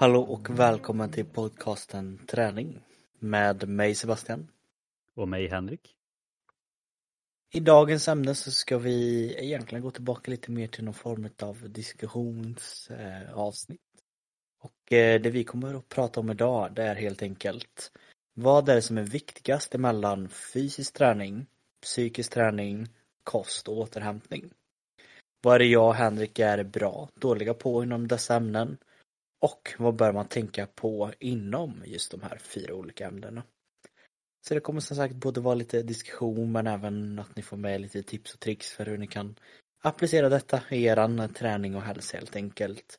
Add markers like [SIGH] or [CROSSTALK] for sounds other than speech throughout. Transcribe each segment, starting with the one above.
Hallå och välkommen till podcasten Träning med mig Sebastian. Och mig Henrik. I dagens ämne så ska vi egentligen gå tillbaka lite mer till någon form av diskussionsavsnitt. Och eh, det vi kommer att prata om idag det är helt enkelt vad är det som är viktigast emellan fysisk träning, psykisk träning, kost och återhämtning? Vad är det jag och Henrik är bra, dåliga på inom dessa ämnen? Och vad bör man tänka på inom just de här fyra olika ämnena? Så det kommer som sagt både vara lite diskussion men även att ni får med lite tips och tricks för hur ni kan applicera detta i eran träning och hälsa helt enkelt.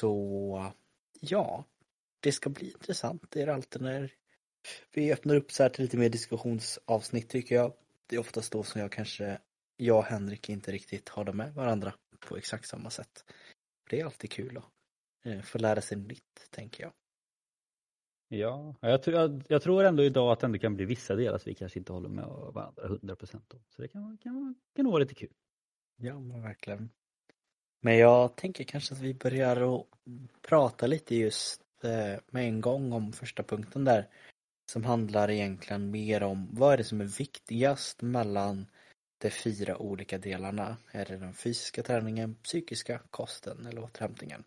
Så ja, det ska bli intressant. Det är alltid när vi öppnar upp så här till lite mer diskussionsavsnitt tycker jag. Det är oftast då som jag kanske, jag och Henrik inte riktigt har det med varandra på exakt samma sätt. Det är alltid kul att eh, få lära sig nytt, tänker jag. Ja, jag, jag, jag, tror ändå idag att det ändå kan bli vissa delar som vi kanske inte håller med varandra 100 procent om. Så det kan, kan, kan nog vara lite kul. Ja, men verkligen. Men jag tänker kanske att vi börjar att prata lite just eh, med en gång om första punkten där. Som handlar egentligen mer om vad är det som är viktigast mellan de fyra olika delarna? Är det den fysiska träningen, psykiska, kosten eller återhämtningen?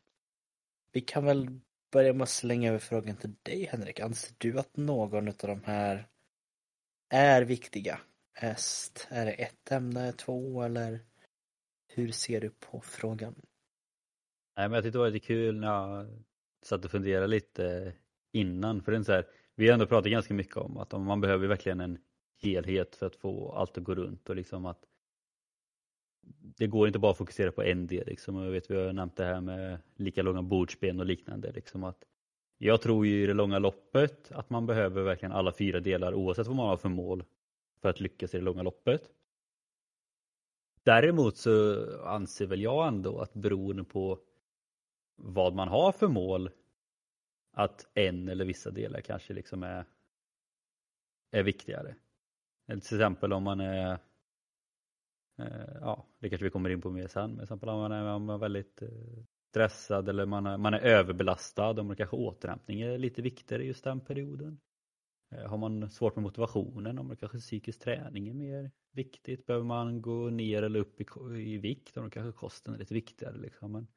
Vi kan väl börja med att slänga över frågan till dig Henrik. Anser du att någon av de här är viktiga? Är det ett ämne, två eller hur ser du på frågan? Nej men jag tyckte det var lite kul när jag satt och funderade lite innan för det är så här, vi har ändå pratat ganska mycket om att man behöver verkligen en helhet för att få allt att gå runt och liksom att det går inte bara att fokusera på en del. Liksom. Jag vet, vi har nämnt det här med lika långa bordsben och liknande. Liksom, att jag tror ju i det långa loppet att man behöver verkligen alla fyra delar oavsett vad man har för mål för att lyckas i det långa loppet. Däremot så anser väl jag ändå att beroende på vad man har för mål att en eller vissa delar kanske liksom är, är viktigare. Till exempel om man är Eh, ja, det kanske vi kommer in på mer sen, men exempel om man är, om man är väldigt eh, stressad eller man är, man är överbelastad om man kanske återhämtning är lite viktigare just den perioden. Eh, har man svårt med motivationen, om det kanske psykisk träning är mer viktigt, behöver man gå ner eller upp i, i vikt, om kanske kosten är lite viktigare. Liksom. Men,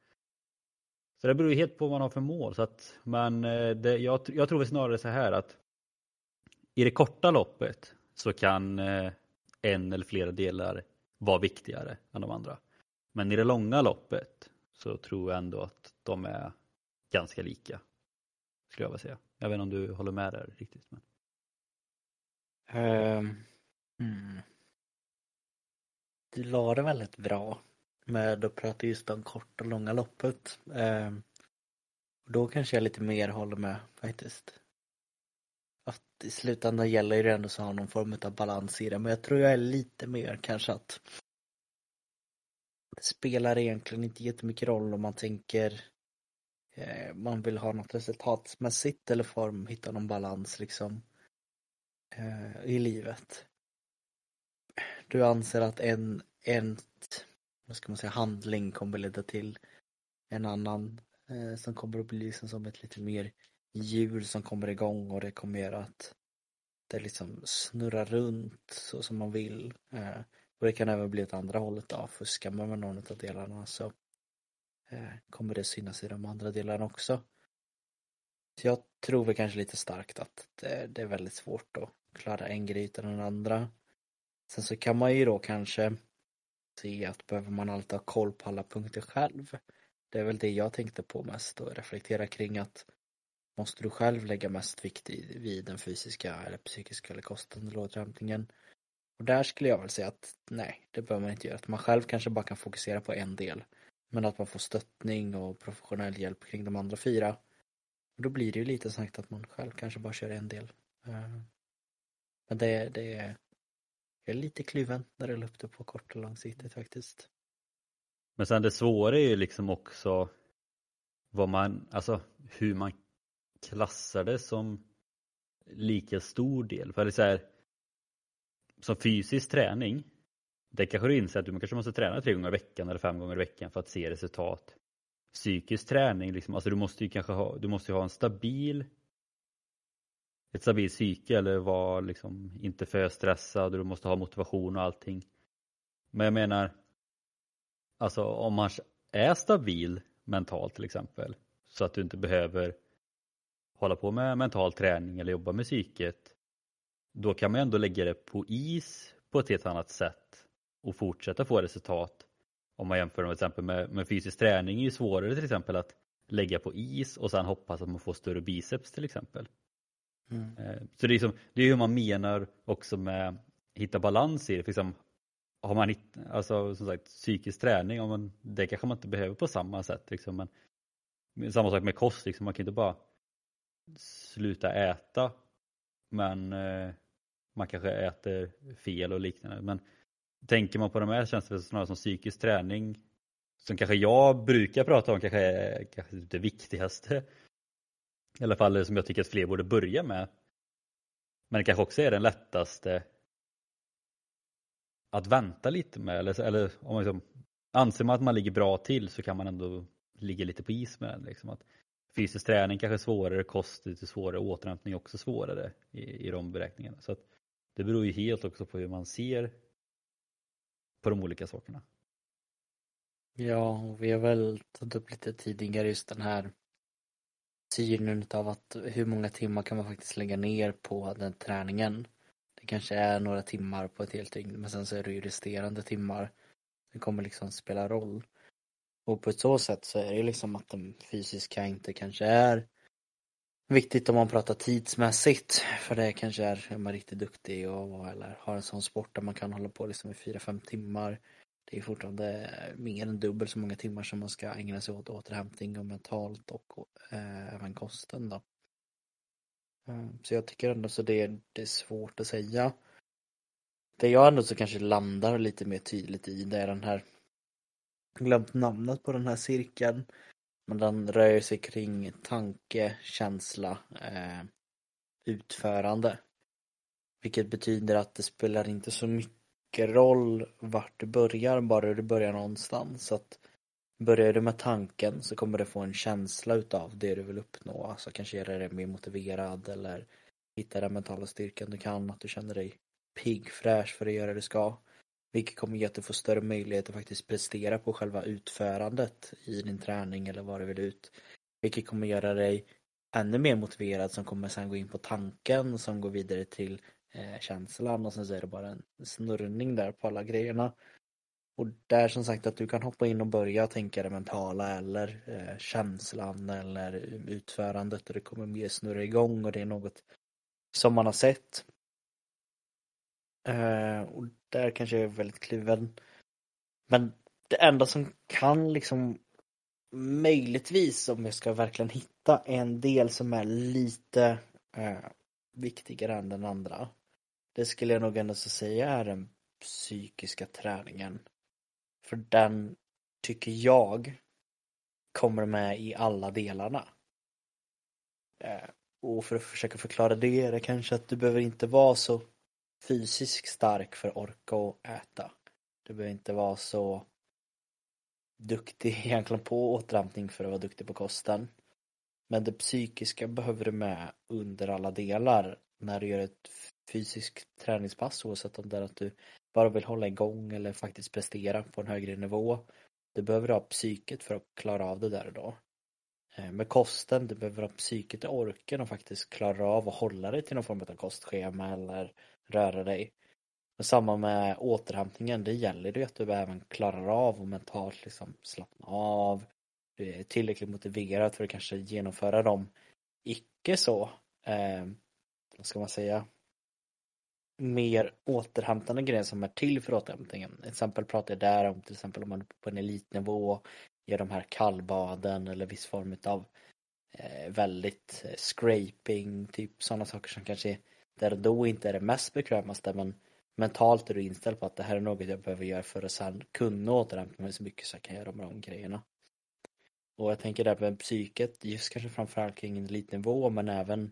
så det beror ju helt på vad man har för mål. Så att, men eh, det, jag, jag tror snarare så här att i det korta loppet så kan eh, en eller flera delar vara viktigare än de andra. Men i det långa loppet så tror jag ändå att de är ganska lika. Skulle jag vilja säga. Jag vet inte om du håller med där riktigt. Men... Um, mm. Du la det väldigt bra med att prata just om korta och långa loppet. Um, då kanske jag lite mer håller med faktiskt. Att i slutändan gäller det ändå att ha någon form av balans i det men jag tror jag är lite mer kanske att det spelar egentligen inte jättemycket roll om man tänker eh, man vill ha något resultatmässigt eller form, hitta någon balans liksom eh, Eh, i livet. Du anser att en, en vad ska man säga, handling kommer leda till en annan eh, som kommer att bli liksom som ett lite mer djur som kommer igång och det kommer göra att det liksom snurrar runt så som man vill. Eh, och det kan även bli åt andra hållet då, fuskar man med någon av delarna så eh, kommer det synas i de andra delarna också. Så jag tror väl kanske lite starkt att det, det är väldigt svårt att klara en grej utan den andra. Sen så kan man ju då kanske se att behöver man alltid ha koll på alla punkter själv. Det är väl det jag tänkte på mest och reflektera kring att måste du själv lägga mest vikt vid den fysiska eller psykiska eller kostande eller återhämtningen och där skulle jag väl säga att nej, det behöver man inte göra. Att man själv kanske bara kan fokusera på en del. Men att man får stöttning och professionell hjälp kring de andra fyra. Och då blir det ju lite sagt att man själv kanske bara kör en del. Eh, men det, det är, jag är lite kluven när det löpte på kort och långsiktigt faktiskt. Men sen det svåra är ju liksom också vad man, alltså hur man klassar det som lika stor del. För det är så här, som fysisk träning, det kanske du inser att du kanske måste träna tre gånger i veckan eller fem gånger i veckan för att se resultat. Psykisk träning, liksom, alltså du måste ju kanske ha, du måste ha en stabil ett stabilt psyke eller vara liksom inte för stressad och du måste ha motivation och allting. Men jag menar, alltså om man är stabil mentalt till exempel så att du inte behöver hålla på med mental träning eller jobba med psyket då kan man ändå lägga det på is på ett helt annat sätt och fortsätta få resultat. Om man jämför med, exempel med, med fysisk träning är ju svårare till exempel att lägga på is och sen hoppas att man får större biceps till exempel. Mm. Eh, så det är, liksom, det är hur man menar också med hitta balans i det. För liksom, har man hitt, alltså, som sagt, psykisk träning, om man, det kanske man inte behöver på samma sätt. Liksom, men, samma sak med kost, liksom, man kan inte bara sluta äta men eh, man kanske äter fel och liknande. Men tänker man på de här känns det snarare som psykisk träning som kanske jag brukar prata om kanske är kanske det viktigaste. I alla fall som jag tycker att fler borde börja med. Men det kanske också är den lättaste att vänta lite med. Eller, eller om man liksom, anser man att man ligger bra till så kan man ändå ligga lite på is med den. Liksom. Att fysisk träning kanske är svårare, kost lite svårare, återhämtning är också svårare i, i de beräkningarna. Så att det beror ju helt också på hur man ser på de olika sakerna. Ja, och vi har väl tagit upp lite tidigare just den här synen av att hur många timmar kan man faktiskt lägga ner på den träningen. Det kanske är några timmar på ett helt dygn men sen så är det ju resterande timmar. Det kommer liksom spela roll. Och på ett så sätt så är det liksom att den fysiska inte kanske är viktigt om man pratar tidsmässigt. För det kanske är, är man riktigt duktig och eller har en sån sport där man kan hålla på liksom i 4-5 timmar. Det är fortfarande mer än dubbelt så många timmar som man ska ägna sig åt återhämtning och mentalt och eh, även kosten då. Mm, så jag tycker ändå så det, det är svårt att säga. Det jag ändå så kanske landar lite mer tydligt i det är den här glömt namnet på den här cirkeln. Men den rör sig kring tanke, känsla, eh, utförande. Vilket betyder att det spelar inte så mycket roll vart du börjar, bara du börjar någonstans. Så att börjar du med tanken så kommer du få en känsla utav det du vill uppnå. Alltså kanske göra dig mer motiverad eller hitta den mentala styrkan du kan, att du känner dig pigg, fräsch för att göra det du ska. Vilket kommer ge att du får större möjlighet att faktiskt prestera på själva utförandet i din träning eller vad du vill ut. Vilket kommer göra dig ännu mer motiverad som kommer sen gå in på tanken som går vidare till eh, känslan och sen så är det bara en snurrning där på alla grejerna. Och där som sagt att du kan hoppa in och börja tänka det mentala eller eh, känslan eller utförandet och det kommer mer snurra igång och det är något som man har sett Eh, och där kanske jag är väldigt kluven. Men det enda som kan liksom möjligtvis om jag ska verkligen hitta en del som är lite eh, viktigare än den andra. Det skulle jag nog ändå säga är den psykiska träningen. För den tycker jag kommer med i alla delarna. Eh, och för att försöka förklara det är det kanske att du behöver inte vara så fysiskt stark för att orka och äta. Du behöver inte vara så duktig [LAUGHS] egentligen på återhämtning för att vara duktig på kosten. Men det psykiska behöver du med under alla delar när du gör ett fysiskt träningspass oavsett om det är att du bara vill hålla igång eller faktiskt prestera på en högre nivå. Du behöver ha psyket för att klara av det där och då. Eh, med kosten, du behöver ha psyket och orken och faktiskt klara av att hålla dig till någon form av kostschema eller röra dig. Och samma med återhämtningen, det gäller det att du även klarar av och mentalt liksom slappna av. Du är tillräckligt motiverad för att kanske genomföra de icke så, eh, vad ska man säga, mer återhämtande grejer som är till för återhämtningen. Till exempel pratar jag där om till exempel om man är på en elitnivå, gör de här kallbaden eller viss form av eh, väldigt eh, scraping, typ sådana saker som kanske där då inte är det mest bekvämaste men mentalt är du inställd på att det här är något jag behöver göra för att sen kunna återhämta mig så mycket så jag kan göra de grejerna. Och jag tänker där med psyket, just kanske framförallt kring en elitnivå men även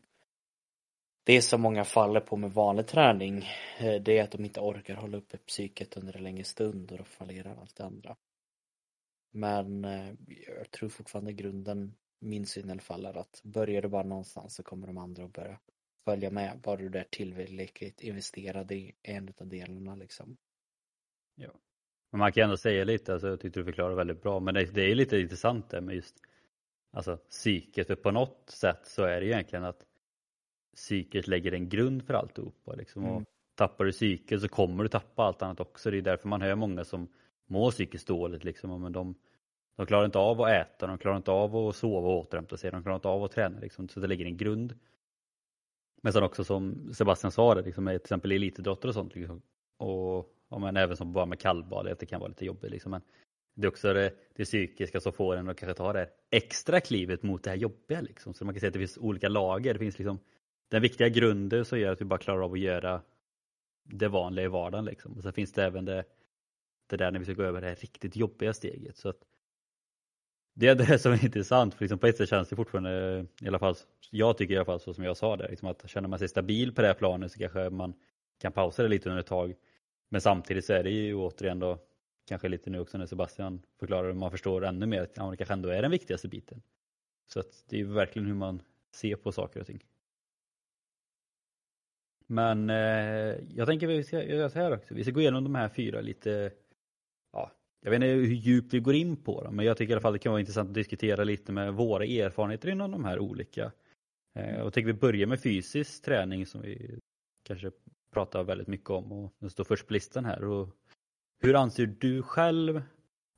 det som många faller på med vanlig träning eh, det är att de inte orkar hålla uppe psyket under en längre stund och då fallerar allt det andra. Men eh, jag tror fortfarande grunden, min syn i alla fall, är att börjar du bara någonstans så kommer de andra att börja följa med. Bara du är tillräckligt investerad i en av delarna liksom. Ja. Men man kan ändå säga lite, alltså, jag tyckte du förklarade väldigt bra, men det, det är lite intressant det med just alltså, psyket, för på något sätt så är det egentligen att psyket lägger en grund för alltihopa. Liksom, mm. och tappar du psyket så kommer du tappa allt annat också. Det är därför man hör många som mår psykiskt dåligt. Liksom, men de, de klarar inte av att äta, de klarar inte av att sova och återhämta sig, de klarar inte av att träna. Liksom, så det lägger en grund. Men sen också som Sebastian sa, det, liksom, med till exempel elitidrottare och sånt. Liksom, och ja, men även som bara med kallbad, att det kan vara lite jobbigt. Liksom, men det är också det, det psykiska som får en att kanske ta det extra klivet mot det här jobbiga. Liksom. Så man kan säga att det finns olika lager. Det finns liksom den viktiga grunden som gör att vi bara klarar av att göra det vanliga i vardagen. Liksom. Och sen finns det även det, det där när vi ska gå över det här riktigt jobbiga steget. Så att det är det som är [LAUGHS] intressant, för liksom på ett sätt känns det fortfarande, i alla fall, jag tycker i alla fall så som jag sa det, liksom att känner man sig stabil på det här planet så kanske man kan pausa det lite under ett tag. Men samtidigt så är det ju återigen då, kanske lite nu också när Sebastian förklarar hur man förstår ännu mer att ja, det kanske ändå är den viktigaste biten. Så att det är verkligen hur man ser på saker och ting. Men eh, jag tänker vi ska göra så här också. Vi ska gå igenom de här fyra lite, jag vet inte hur djupt vi går in på dem, men jag tycker i alla fall det kan vara intressant att diskutera lite med våra erfarenheter inom de här olika. Eh, jag och tänker vi börja med fysisk träning som vi kanske pratar väldigt mycket om och den står först på listan här. Och hur anser du själv?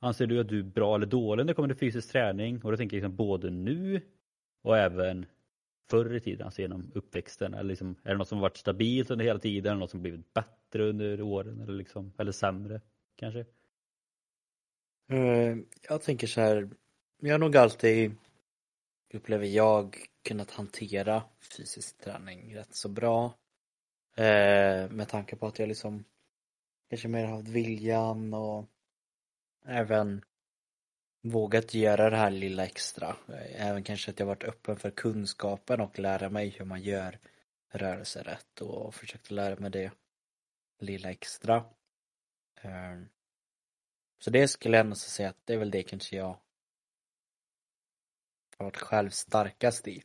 Anser du att du är bra eller dålig när det kommer till fysisk träning? Och då tänker jag liksom både nu och även förr i tiden, alltså genom uppväxten? Eller liksom, är det något som varit stabilt under hela tiden? Är det något som blivit bättre under åren eller, liksom, eller sämre kanske? Eh, jag tänker så här, jag har nog alltid, upplever jag, kunnat hantera fysisk träning rätt så bra. Eh, med tanke på att jag liksom kanske mer haft viljan och även vågat göra det här lilla extra. Även kanske att jag varit öppen för kunskapen och lära mig hur man gör rörelser rätt och försökt lära mig det lilla extra. Eh, så det skulle jag ändå säga att det är väl det kanske jag har varit själv starkast i.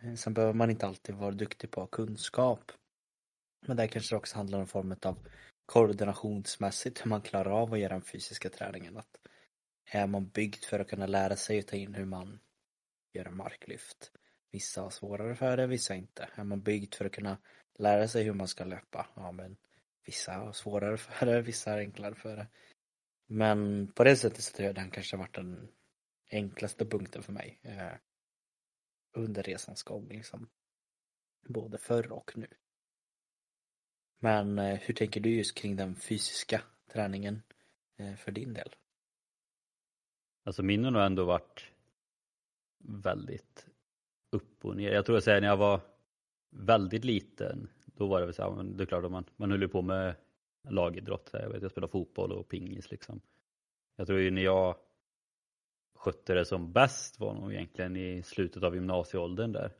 Eh, sen behöver man inte alltid vara duktig på kunskap. Men det kanske också handlar om formen av koordinationsmässigt hur man klarar av att göra den fysiska träningen. Att är man byggd för att kunna lära sig att ta in hur man gör en marklyft? Vissa har svårare för det, vissa inte. Är man byggd för att kunna lära sig hur man ska löpa? Ja, men vissa har svårare [LAUGHS] för det, vissa har enklare för det. Men på det sättet så tror jag den kanske har varit den enklaste punkten för mig eh, under resans gång liksom. Både förr och nu. Men eh, hur tänker du just kring den fysiska träningen eh, för din del? Alltså min har nog ändå varit väldigt upp och ner. Jag tror att säga när jag var väldigt liten, då var det väl så här, det är klart att man, man höll på med lagidrott. Jag, vet, jag spelade fotboll och pingis liksom. Jag tror ju när jag skötte det som bäst var nog egentligen i slutet av gymnasieåldern där.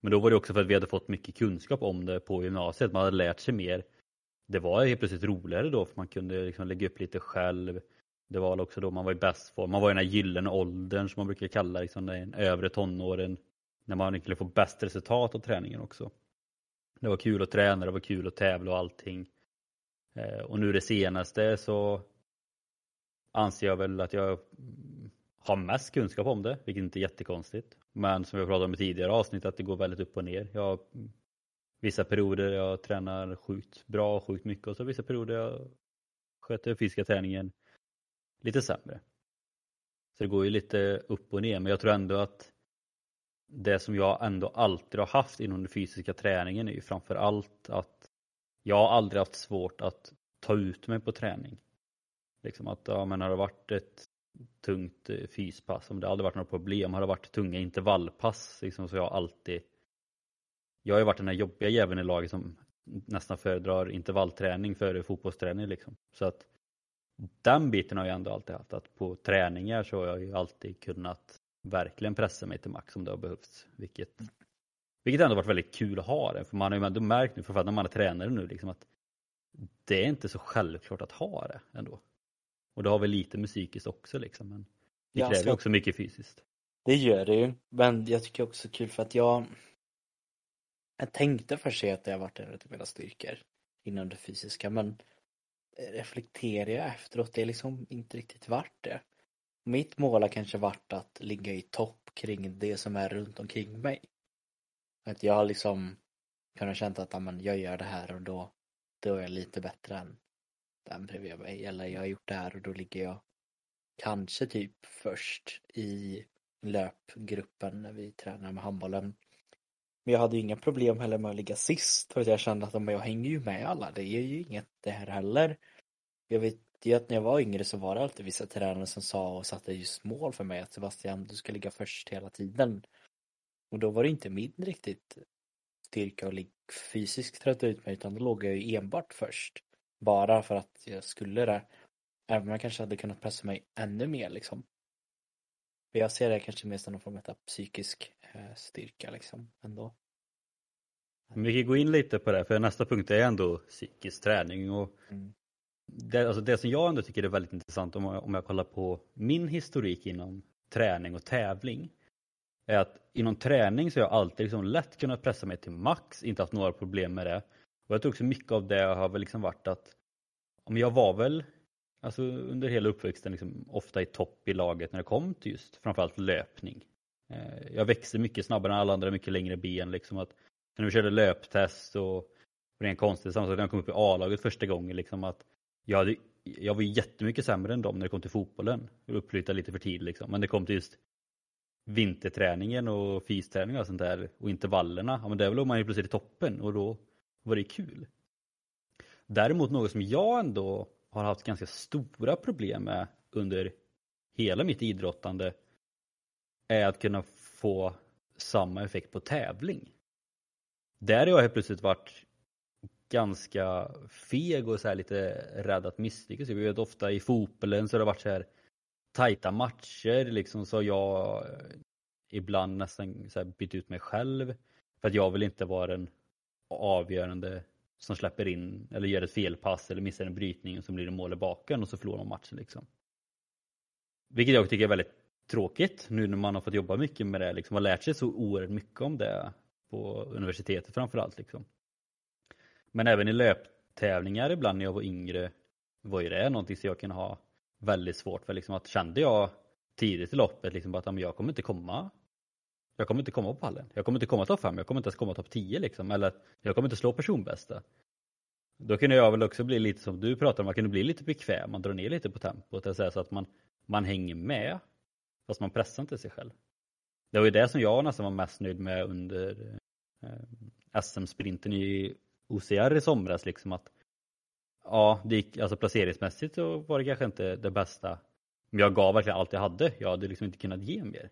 Men då var det också för att vi hade fått mycket kunskap om det på gymnasiet. Man hade lärt sig mer. Det var helt plötsligt roligare då för man kunde liksom lägga upp lite själv. Det var också då man var i bäst form. Man var i den här gyllene åldern som man brukar kalla liksom den övre tonåren. När man kunde få bäst resultat av träningen också. Det var kul att träna, det var kul att tävla och allting. Eh, och nu det senaste så anser jag väl att jag har mest kunskap om det, vilket inte är jättekonstigt. Men som vi pratade om i tidigare avsnitt att det går väldigt upp och ner. Jag har vissa perioder jag tränar sjukt bra och sjukt mycket och så vissa perioder jag sköter fysiska träningen lite sämre. Så det går ju lite upp och ner men jag tror ändå att det som jag ändå alltid har haft inom den fysiska träningen är ju framför allt att jag har aldrig haft svårt att ta ut mig på träning. Liksom att, ja men har det varit ett tungt eh, fyspass, om det aldrig varit några problem, har det varit tunga intervallpass liksom, så jag har alltid Jag har ju varit den här jobbiga jäveln i laget som nästan föredrar intervallträning före fotbollsträning liksom. Så att den biten har jag ändå alltid haft, att på träningar så har jag ju alltid kunnat verkligen pressa mig till max om det har behövts. Vilket, vilket ändå varit väldigt kul att ha det. För man har ju ändå märkt nu, för när man är tränare nu, liksom att det är inte så självklart att ha det ändå. Och det har väl lite med psykiskt också liksom. Men det Ja, kräver så- också mycket fysiskt. Det gör det ju. Men jag tycker också kul för att jag Jag tänkte först säga att det har varit en av mina styrkor inom det fysiska men reflekterar jag efteråt, det är liksom inte riktigt vart det. Mitt mål har kanske varit att ligga i topp kring det som är runt omkring mig. Att jag har liksom kunnat känna att amen, jag gör det här och då, då är jag lite bättre än den bredvid mig. Eller jag har gjort det här och då ligger jag kanske typ först i löpgruppen när vi tränar med handbollen. Men jag hade ju inga problem heller med att ligga sist för att jag kände att men jag hänger ju med alla, det är ju inget det här heller. Jag vet ju att när jag var yngre så var det alltid vissa tränare som sa och satte just mål för mig att Sebastian, du ska ligga först hela tiden. Och då var det inte min riktigt styrka ligga fysiskt trötta ut mig utan då låg jag ju enbart först. Bara för att jag skulle det. Även om jag kanske hade kunnat pressa mig ännu mer liksom. För jag ser det kanske mer som någon form av psykisk eh, styrka liksom ändå. Men vi kan gå in lite på det, för nästa punkt är ändå psykisk träning. Och Mm. det, alltså det som jag ändå tycker är väldigt intressant om jag, om jag kollar på min historik inom träning och tävling. Är att inom träning så har jag alltid liksom lätt kunnat pressa mig till max, inte haft några problem med det. Och jag tror också mycket av det har väl liksom varit att om jag var väl alltså under hela uppväxten liksom ofta i topp i laget när det kom till just framförallt löpning. Eh, jag växte mycket snabbare än alla andra, mycket längre ben liksom att när vi körde löptest och rent konstigt samma sak när jag kom upp i A-laget första gången liksom att jag, hade, jag var jättemycket sämre än dem när det kom till fotbollen. Jag uppflyttade lite för tidigt liksom. Men det kom till just vinterträningen och fysträning och sånt där och intervallerna. Ja men där låg man ju plötsligt i toppen och då var det kul. Däremot något som jag ändå har haft ganska stora problem med under hela mitt idrottande är att kunna få samma effekt på tävling. Där har jag helt plötsligt varit ganska feg och så här lite rädd att misslyckas. Jag vet ofta i fotbollen så har det varit så här tajta matcher liksom så har jag ibland nästan så här bytt ut mig själv för att jag vill inte vara den avgörande som släpper in eller gör ett felpass eller missar en brytning och så blir det mål i baken och så förlorar man matchen liksom. Vilket jag tycker är väldigt tråkigt nu när man har fått jobba mycket med det liksom och lärt sig så oerhört mycket om det på universitetet framförallt liksom. Men även i löptävlingar ibland när jag var yngre var ju det någonting som jag kunde ha väldigt svårt för liksom att kände jag tidigt i loppet liksom att men jag kommer inte komma jag kommer inte komma på pallen. Jag kommer inte komma topp 5, jag kommer inte ens komma topp 10 liksom. Eller jag kommer inte slå personbästa. Då kunde jag väl också bli lite som du pratar om, man kunde bli lite bekväm, man drar ner lite på tempot. det Så, så att man, man hänger med. Fast man pressar inte sig själv. Det var ju det som jag nästan var mest nöjd med under eh, SM-sprinten i OCR i somras. Liksom att, ja, det gick, alltså placeringsmässigt så var det kanske inte det bästa. Men jag gav verkligen allt jag hade. Jag hade liksom inte kunnat ge mer.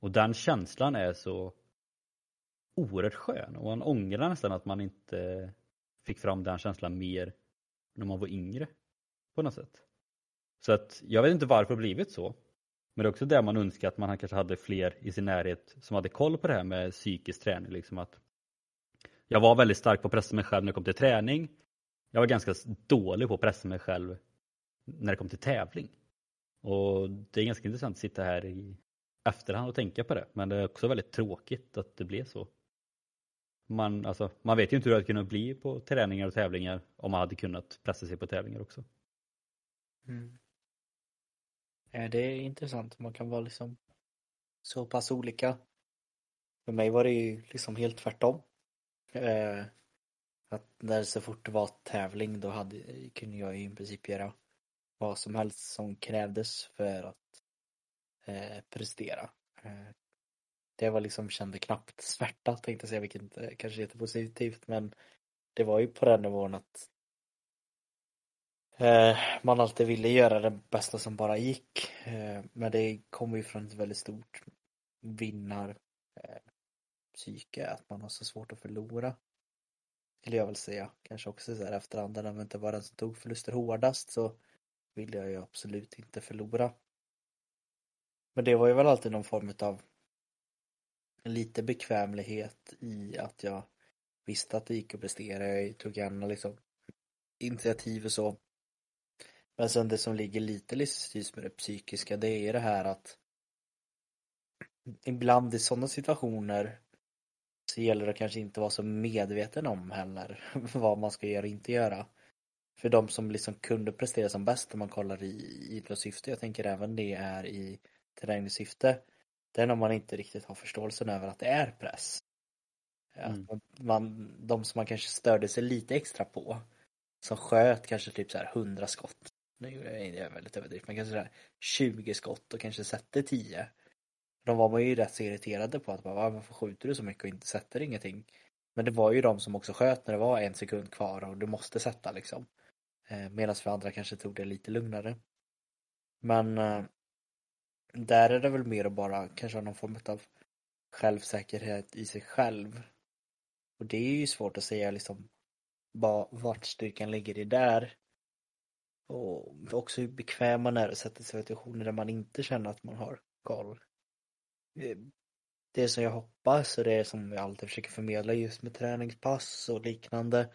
Och den känslan är så oerhört skön och man ångrar nästan att man inte fick fram den känslan mer när man var yngre på något sätt. Så att jag vet inte varför det blivit så. Men det är också det man önskar att man kanske hade fler i sin närhet som hade koll på det här med psykisk träning. Liksom att jag var väldigt stark på att pressa mig själv när det kom till träning. Jag var ganska dålig på att pressa mig själv när det kom till tävling. Och det är ganska intressant att sitta här i efterhand och tänka på det. Men det är också väldigt tråkigt att det blev så. Man, alltså, man vet ju inte hur det hade kunnat bli på träningar och tävlingar om man hade kunnat pressa sig på tävlingar också. Mm. Ja, det är intressant. Man kan vara liksom så pass olika. För mig var det ju liksom helt tvärtom. Eh, att när så fort det var tävling då hade, kunde jag i princip göra vad som helst som krävdes för att eh, prestera. Eh, det var liksom, kände knappt smärta tänkte jag säga, vilket inte kanske är jättepositivt men det var ju på den nivån att eh, man alltid ville göra det bästa som bara gick. Eh, men det kommer ju från ett väldigt stort vinnar eh, psyke, att man har så svårt att förlora. Skulle jag väl säga. Kanske också så här efterhand när man inte var den som tog förluster hårdast så ville jag ju absolut inte förlora. Men det var ju väl alltid någon form av lite bekvämlighet i att jag visste att det gick att prestera. Jag tog gärna liksom initiativ och så. Men sen det som ligger lite just med det psykiska det är det här att ibland i sådana situationer så gäller det kanske inte att vara så medveten om heller [LAUGHS] vad man ska göra och inte göra. För de som liksom kunde prestera som bäst om man kollar i idrottssyfte, jag tänker även det är i träningssyfte, det är när man inte riktigt har förståelsen över att det är press. Mm. Att man, de som man kanske störde sig lite extra på, som sköt kanske typ så här 100 skott, nu är det väldigt överdrivet, men kanske så här 20 skott och kanske sätter 10 de var man ju rätt så irriterade på att bara, varför skjuter du så mycket och inte sätter ingenting? Men det var ju de som också sköt när det var en sekund kvar och du måste sätta liksom. Eh, Medan för andra kanske tog det lite lugnare. Men eh, där är det väl mer att bara kanske ha någon form av självsäkerhet i sig själv. Och det är ju svårt att säga liksom vart styrkan ligger i där. Och också hur bekväm man är att sätta sig i situationer där man inte känner att man har koll. Eh, det som jag hoppas och det som jag alltid försöker förmedla just med träningspass och liknande.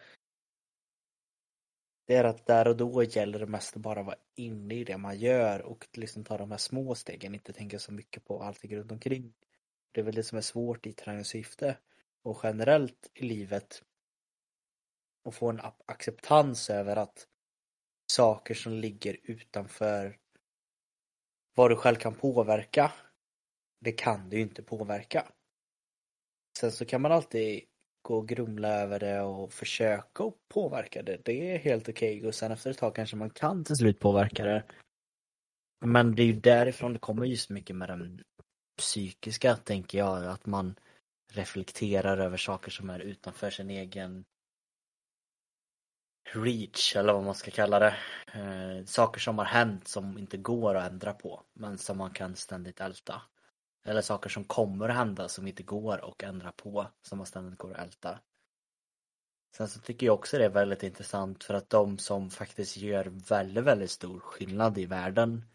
Det är att där och då gäller det mest att bara vara inne i det man gör och liksom ta de här små stegen, inte tänka så mycket på allting runt omkring. Det är väl det som är svårt i träningssyfte och generellt i livet. Att få en acceptans över att saker som ligger utanför vad du själv kan påverka det kan du ju inte påverka. Sen så kan man alltid och grumla över det och försöka och påverka det. Det är helt okej okay. och sen efter ett tag kanske man kan till slut påverka det. Men det är ju därifrån det kommer just mycket med den psykiska, tänker jag, att man reflekterar över saker som är utanför sin egen reach eller vad man ska kalla det. Eh, saker som har hänt som inte går att ändra på men som man kan ständigt älta. Eller saker som kommer att hända som inte går att ändra på, som man ständigt går att älta. Sen så tycker jag också det är väldigt intressant för att de som faktiskt gör väldigt, väldigt stor skillnad i världen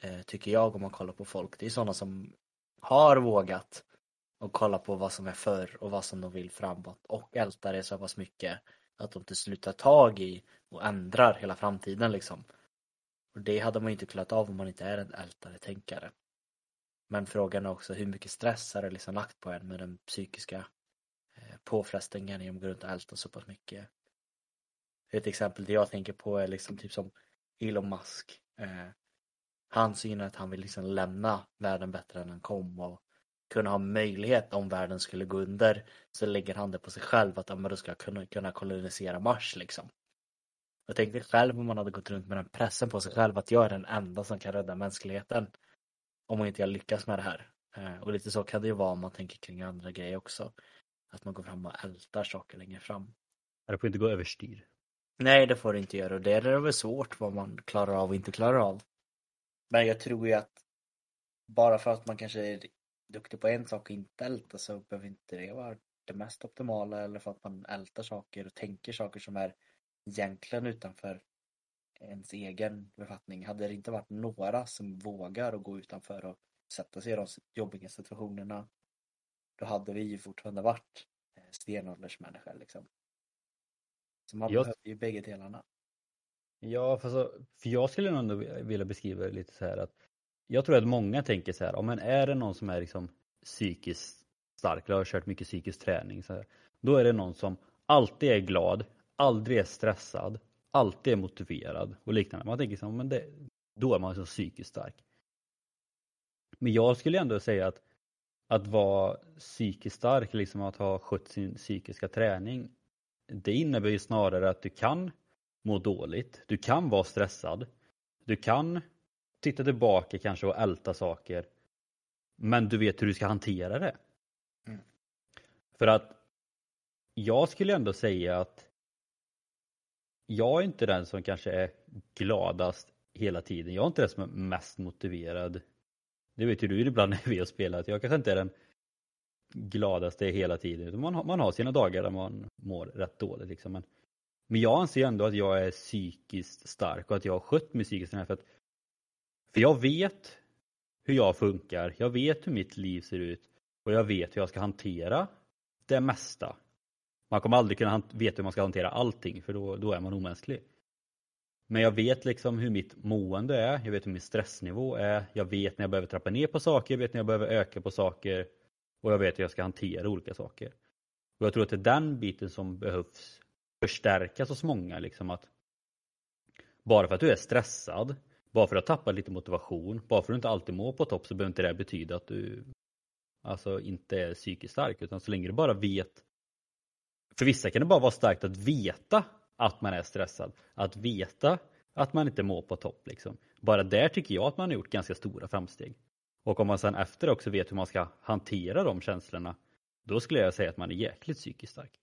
eh, tycker jag om man kollar på folk, det är sådana som har vågat och kolla på vad som är förr och vad som de vill framåt och ältar det så pass mycket att de till slut tar tag i och ändrar hela framtiden liksom. Och det hade man ju inte klarat av om man inte är en ältare tänkare. Men frågan är också hur mycket stress har det liksom lagt på en med den psykiska eh, påfrestningen i att gå runt och älta så pass mycket. Ett exempel det jag tänker på är liksom typ som Elon Musk. Eh, han synar att han vill liksom lämna världen bättre än den kom och kunna ha möjlighet om världen skulle gå under så lägger han det på sig själv att då ska kunna, kunna kolonisera Mars liksom. Jag tänkte själv om man hade gått runt med den pressen på sig själv att jag är den enda som kan rädda mänskligheten om man inte jag lyckas med det här. Eh, och lite så kan det ju vara om man tänker kring andra grejer också. Att man går fram och ältar saker längre fram. Det får inte gå överstyr. Nej, det får det inte göra och det är det väl svårt vad man klarar av och inte klarar av. Men jag tror ju att bara för att man kanske är duktig på en sak och inte ältar så behöver inte det vara det mest optimala eller för att man ältar saker och tänker saker som är egentligen utanför ens egen befattning. Hade det inte varit några som vågar att gå utanför och sätta sig i de jobbiga situationerna då hade vi ju fortfarande varit eh, stenåldersmänniskor liksom. Så man jag... behöver ju bägge delarna. Ja, för, så, för jag skulle ändå vilja beskriva det lite så här att jag tror att många tänker så här, om men är det någon som är liksom psykiskt stark, eller har kört mycket psykisk träning, så här, då är det någon som alltid är glad, aldrig är stressad, alltid är motiverad och liknande. Man tänker så men det, då är man så psykiskt stark. Men jag skulle ändå säga att att vara psykiskt stark, liksom att ha skött sin psykiska träning, det innebär ju snarare att du kan må dåligt, du kan vara stressad, du kan titta tillbaka kanske och älta saker, men du vet hur du ska hantera det. Mm. För att jag skulle ändå säga att jag är inte den som kanske är gladast hela tiden. Jag är inte den som är mest motiverad. Det vet ju du ibland när vi har spelat. Jag kanske inte är den gladaste hela tiden. Man har, man har sina dagar där man mår rätt dåligt. Liksom. Men, men jag anser ändå att jag är psykiskt stark och att jag har skött mig psykiskt. För, att, för jag vet hur jag funkar, jag vet hur mitt liv ser ut och jag vet hur jag ska hantera det mesta. Man kommer aldrig kunna veta hur man ska hantera allting för då, då är man omänsklig. Men jag vet liksom hur mitt mående är, jag vet hur min stressnivå är, jag vet när jag behöver trappa ner på saker, jag vet när jag behöver öka på saker och jag vet hur jag ska hantera olika saker. Och jag tror att det är den biten som behövs förstärkas hos många. Liksom att bara för att du är stressad, bara för att du har tappat lite motivation, bara för att du inte alltid mår på topp så behöver inte det betyda att du alltså inte är psykiskt stark. Utan så länge du bara vet. För vissa kan det bara vara starkt att veta att man är stressad. Att veta att man inte mår på topp. Liksom. Bara där tycker jag att man har gjort ganska stora framsteg. Och om man sen efter också vet hur man ska hantera de känslorna, då skulle jag säga att man är jäkligt psykiskt stark.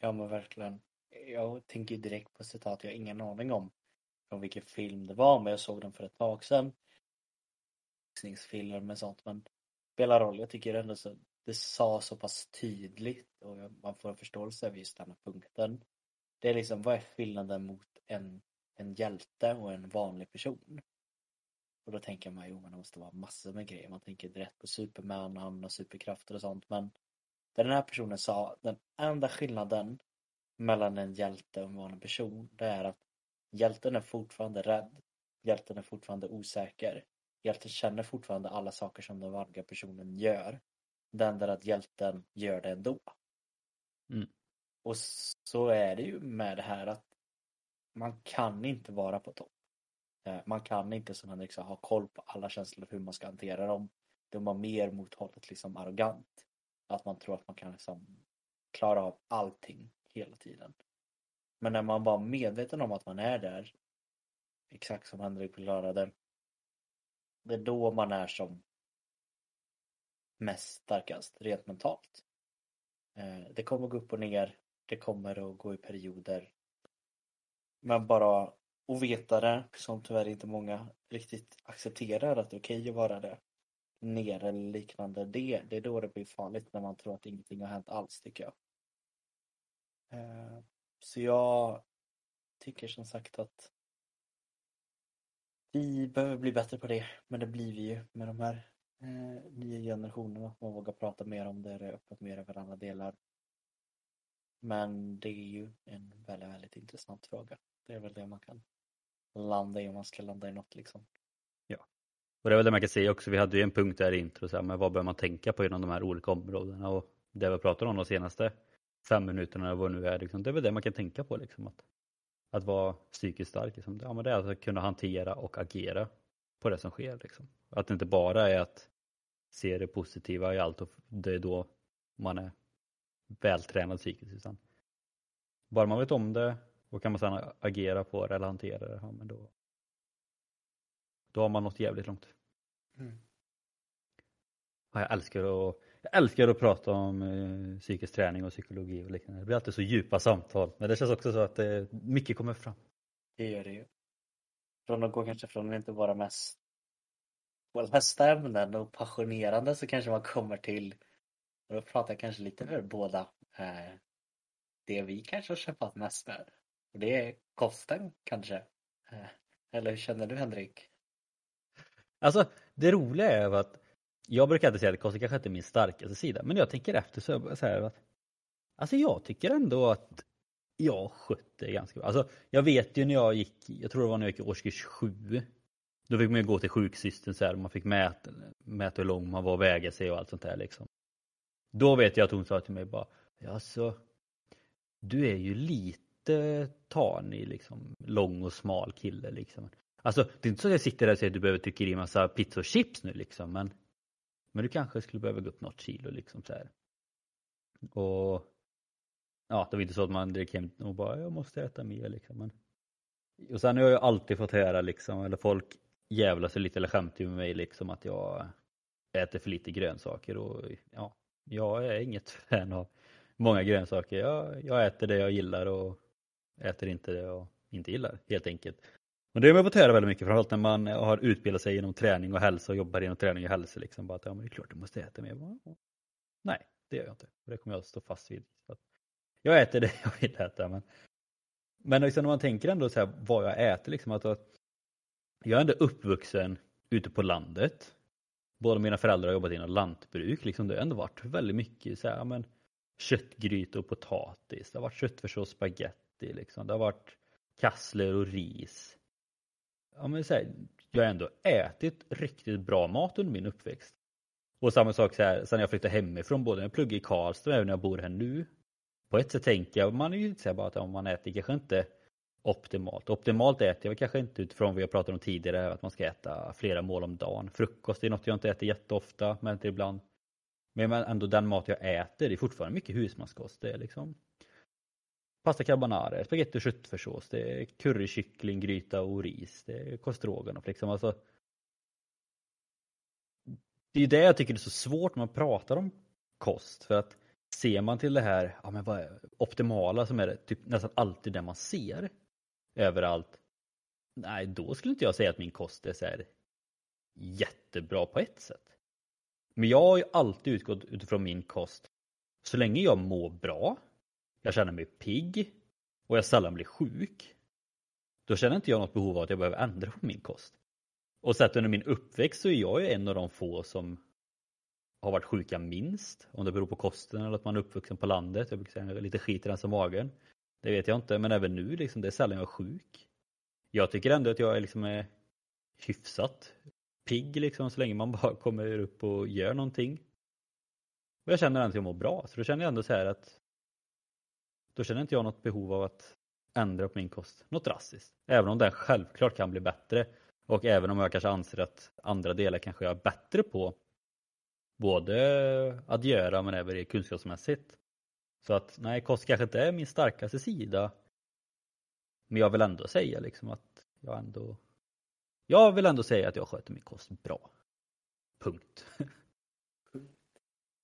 Ja men verkligen. Jag tänker direkt på citat jag har ingen aning om från vilken film det var men jag såg den för ett tag sedan. Boxningsfilmer med sånt men spelar roll. Jag tycker ändå så det sa så pass tydligt och man får en förståelse över just den här punkten. Det är liksom, vad är skillnaden mot en, en hjälte och en vanlig person? Och då tänker man, jo men det måste vara massor med grejer. Man tänker direkt på Superman, han har superkrafter och sånt. Men det den här personen sa, den enda skillnaden mellan en hjälte och en vanlig person, det är att hjälten är fortfarande rädd. Hjälten är fortfarande osäker. Hjälten känner fortfarande alla saker som den vanliga personen gör. Det enda är att hjälten gör det ändå. Mm. Och så är det ju med det här att man kan inte vara på topp. Eh, man kan inte som Henrik sa ha koll på alla känslor hur man ska hantera dem. De var mer mot hållet liksom arrogant. Att man tror att man kan liksom klara av allting hela tiden. Men när man var medveten om att man är där, exakt som Henrik förklarade, det är då man är som mest starkast rent mentalt. Eh, det kommer gå upp och ner, det kommer att gå i perioder. Men bara ovetare, som tyvärr inte många riktigt accepterar att det är okej okay att vara det, ner eller liknande, det, det är då det blir farligt när man tror att ingenting har hänt alls tycker jag. Eh, så jag tycker som sagt att vi behöver bli bättre på det, men det blir vi ju med de här eh, nya generationerna. Man vågar prata mer om det, det är öppet mer över alla delar. Men det är ju en väldigt, väldigt intressant fråga. Det är väl det man kan landa i om man ska landa i något liksom. Ja, och det är väl det man kan säga också. Vi hade ju en punkt där i intro, så här, men vad bör man tänka på inom de här olika områdena och det vi pratar om de senaste fem minuterna eller vad det nu är, liksom, det är väl det man kan tänka på. Liksom, att, att vara psykiskt stark. Liksom. Ja, men det är alltså att kunna hantera och agera på det som sker. Liksom. Att det inte bara är att se det positiva i allt och det är då man är vältränad psykiskt. Utan bara man vet om det och kan man sedan agera på det eller hantera det, ja, men då, då har man nått jävligt långt. Mm. Ja, jag älskar att jag älskar att prata om eh, psykisk träning och psykologi och liknande. Det blir alltid så djupa samtal. Men det känns också så att eh, mycket kommer fram. Det gör det ju. Från att gå kanske från att inte vara mest bästa ämnen och passionerande så kanske man kommer till, och då pratar jag kanske lite för båda, eh, det vi kanske har kämpat mest med. Och det är kosten kanske. Eh, eller hur känner du Henrik? Alltså det roliga är att jag brukar inte säga att kosten kanske inte är min starkaste sida, men jag tänker efter så, så här att Alltså jag tycker ändå att jag skött det ganska bra. Alltså jag vet ju när jag gick, jag tror det var när jag gick i årskurs 7 Då fick man ju gå till sjuksystern så här, man fick mäta, mäta hur lång man var och väga sig och allt sånt där liksom. Då vet jag att hon sa till mig bara, alltså du är ju lite tanig liksom, lång och smal kille liksom. Alltså det är inte så att jag sitter där och säger att du behöver trycka i massa pizza och chips nu liksom men men du kanske skulle behöva gå upp något kilo liksom så här. Och ja, det var inte så att man direkt hem och bara jag måste äta mer liksom. Men... Och sen har jag ju alltid fått höra liksom, eller folk jävlar sig lite eller skämtar med mig liksom att jag äter för lite grönsaker och ja, jag är inget [LAUGHS] fan av många grönsaker. Jag, jag äter det jag gillar och äter inte det jag inte gillar helt enkelt. Men det har man fått höra väldigt mycket, framförallt när man har utbildat sig inom träning och hälsa och jobbar inom träning och hälsa. Liksom, bara att, ja, men det är klart du måste äta mer. Nej, det gör jag inte. Det kommer jag att stå fast vid jag äter det [LAUGHS] jag vill äta. Men, men liksom när man tänker ändå så här, vad jag äter, liksom, att, att jag är ändå uppvuxen ute på landet. båda mina föräldrar har jobbat inom lantbruk. Liksom det har ändå varit väldigt mycket så här, men, köttgryta och potatis. Det har varit köttfärssås och spagetti. Liksom. Det har varit kassler och ris. Ja, men så här, jag har ändå ätit riktigt bra mat under min uppväxt. Och samma sak så här, sen jag flyttade hemifrån, både när jag pluggade i Karlstad och även när jag bor här nu. På ett sätt tänker jag, man är ju så bara att om man äter kanske inte optimalt. Optimalt äter jag kanske inte utifrån vad jag pratade om tidigare, att man ska äta flera mål om dagen. Frukost är något jag inte äter jätteofta, men inte ibland. Men ändå den mat jag äter, det är fortfarande mycket husmanskost. Det är liksom pasta carbonara, spagetti och köttfärssås, det är currykyckling, gryta och ris, det är kostroganoff liksom. Alltså, det är det jag tycker är så svårt när man pratar om kost. För att ser man till det här ja, men vad är, optimala som är det typ nästan alltid det man ser överallt. Nej, då skulle inte jag säga att min kost är så här jättebra på ett sätt. Men jag har ju alltid utgått utifrån min kost. Så länge jag mår bra, jag känner mig pigg och jag sällan blir sjuk. Då känner inte jag något behov av att jag behöver ändra på min kost. Och sett under min uppväxt så är jag ju en av de få som har varit sjuka minst. Om det beror på kosten eller att man är uppvuxen på landet. Jag brukar säga lite skit i den som magen. Det vet jag inte, men även nu liksom, det är sällan jag är sjuk. Jag tycker ändå att jag är liksom är hyfsat pigg liksom så länge man [LAUGHS] bara kommer upp och gör någonting. Och jag känner ändå att jag mår bra, så då känner jag ändå så här att då känner inte jag något behov av att ändra på min kost något drastiskt. Även om den självklart kan bli bättre och även om jag kanske anser att andra delar kanske jag är bättre på både att göra men även kunskapsmässigt. Så att nej, kost kanske inte är min starkaste sida. Men jag vill ändå säga liksom att jag ändå jag vill ändå säga att jag sköter min kost bra. Punkt.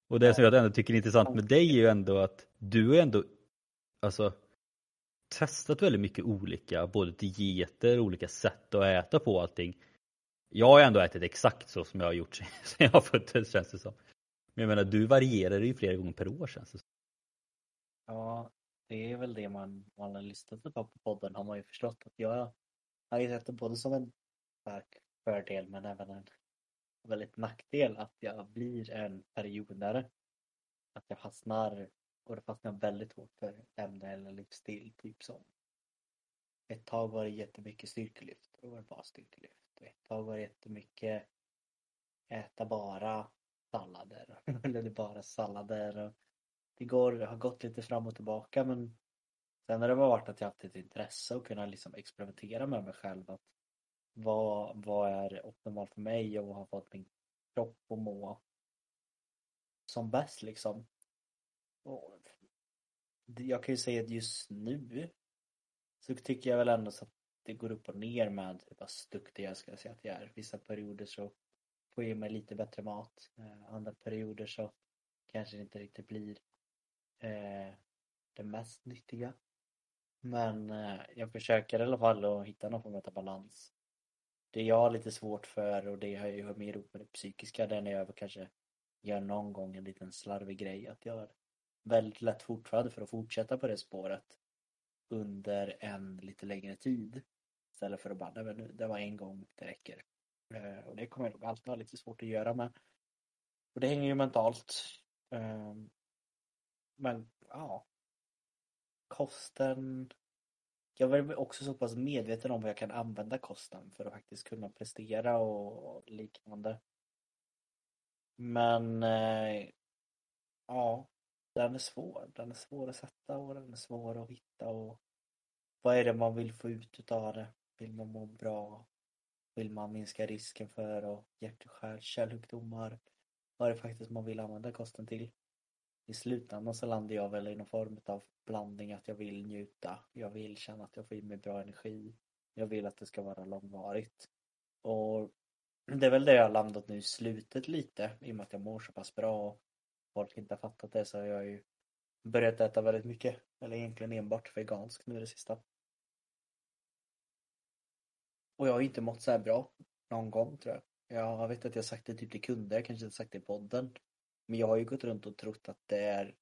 Och det som jag ändå tycker är intressant med dig är ju ändå att du har ändå alltså testat väldigt mycket olika, både dieter, olika sätt att äta på allting. Jag har ändå ätit exakt så som jag har gjort [LAUGHS] sen jag föddes känns det som. Men jag menar du varierar ju flera gånger per år känns det som. Ja, det är väl det man, man har lyssnat på på podden har man ju förstått att jag har ju sett det både som en stark fördel men även en väldigt nackdel att jag blir en periodare. Att jag fastnar och det fastnar väldigt hårt för ämne eller livsstil. Typ som ett tag var det jättemycket styrkelyft. Då var det bara styrkelyft. Ett tag var det jättemycket äta bara sallader. [LAUGHS] eller bara sallader. Och det går, har gått lite fram och tillbaka men sen har det varit att jag haft ett intresse och kunna liksom experimentera med mig själv. Att vad, vad är optimalt för mig och vad har fått min kropp att må som bäst liksom. Och jag kan ju säga att just nu så tycker jag väl ändå så att det går upp och ner med hur pass duktig jag ska säga att jag är. Vissa perioder så får jag mig lite bättre mat. Eh, andra perioder så kanske det inte riktigt blir eh, det mest nyttiga. Men eh, jag försöker i alla fall att hitta någon form av balans. Det jag har lite svårt för och det har ju mer ihop med det psykiska det är när jag kanske gör någon gång en liten slarvig grej att jag har väldigt lätt fortfarande för att fortsätta på det spåret under en lite längre tid. Istället för att bara, nej men nu, det var en gång, det räcker. Eh, och det kommer jag nog alltid ha lite svårt att göra med. Och det hänger ju mentalt. Eh, men ja. Kosten. Jag är också så pass medveten om vad jag kan använda kosten för att faktiskt kunna prestera och liknande. Men eh, ja, den är svår. Den är svår att sätta och den är svår att hitta och vad är det man vill få ut utav det? Vill man må bra? Vill man minska risken för hjärt och kärlsjukdomar? Vad är det faktiskt man vill använda kosten till? I slutändan så landar jag väl i någon form av blandning att jag vill njuta. Jag vill känna att jag får i mig bra energi. Jag vill att det ska vara långvarigt. Och det är väl det jag har landat nu i slutet lite i och med att jag mår så pass bra och folk inte har fattat det så har jag ju börjat äta väldigt mycket. Eller egentligen enbart veganskt nu det sista. Och jag har inte mått så här bra någon gång tror jag. Jag vet att jag sagt det typ till kunder, jag kanske inte sagt det i podden. Men jag har ju gått runt och trott att det är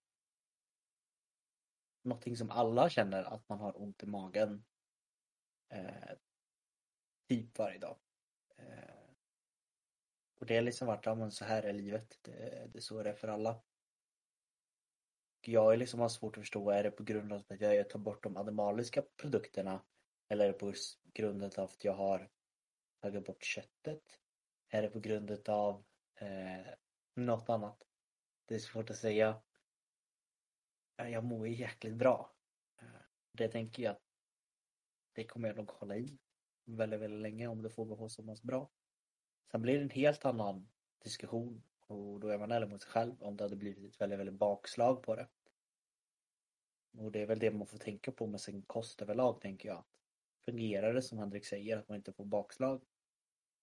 någonting som alla känner att man har ont i magen. Eh, typ varje dag. Eh, Och det har liksom varit, ja men så här är livet. Det, det är så det är för alla. Jag är liksom har svårt att förstå, är det på grund av att jag tar bort de animaliska produkterna? Eller är det på grund av att jag har tagit bort köttet? Är det på grund av eh, något annat? Det är svårt att säga. Jag mår ju jäkligt bra. Eh, det tänker jag att det kommer jag nog hålla i väldigt, väldigt länge om det får gå så pass bra. Sen blir det en helt annan diskussion och då är man ärlig mot sig själv om det hade blivit ett väldigt, väldigt bakslag på det. Och det är väl det man får tänka på med sin kost överlag tänker jag. Fungerar det som Henrik säger att man inte får bakslag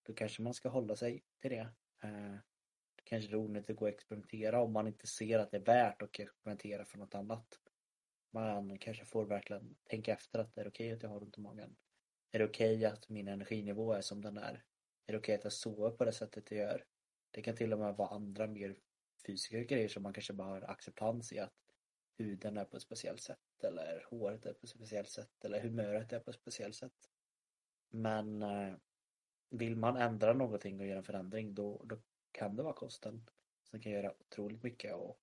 då kanske man ska hålla sig till det. Eh, det kanske är onödigt att gå och experimentera om man inte ser att det är värt att experimentera för något annat. Man kanske får verkligen tänka efter att det är okej att jag har ont i magen. Är det okej att min energinivå är som den är? Är det okej att jag sover på det sättet jag gör? Det kan till och med vara andra mer fysiska grejer som man kanske bara har acceptans i att huden är på ett speciellt sätt eller håret är på ett speciellt sätt eller humöret är på ett speciellt sätt. Men eh, vill man ändra någonting och göra en förändring då, då kan det vara kosten som kan göra otroligt mycket och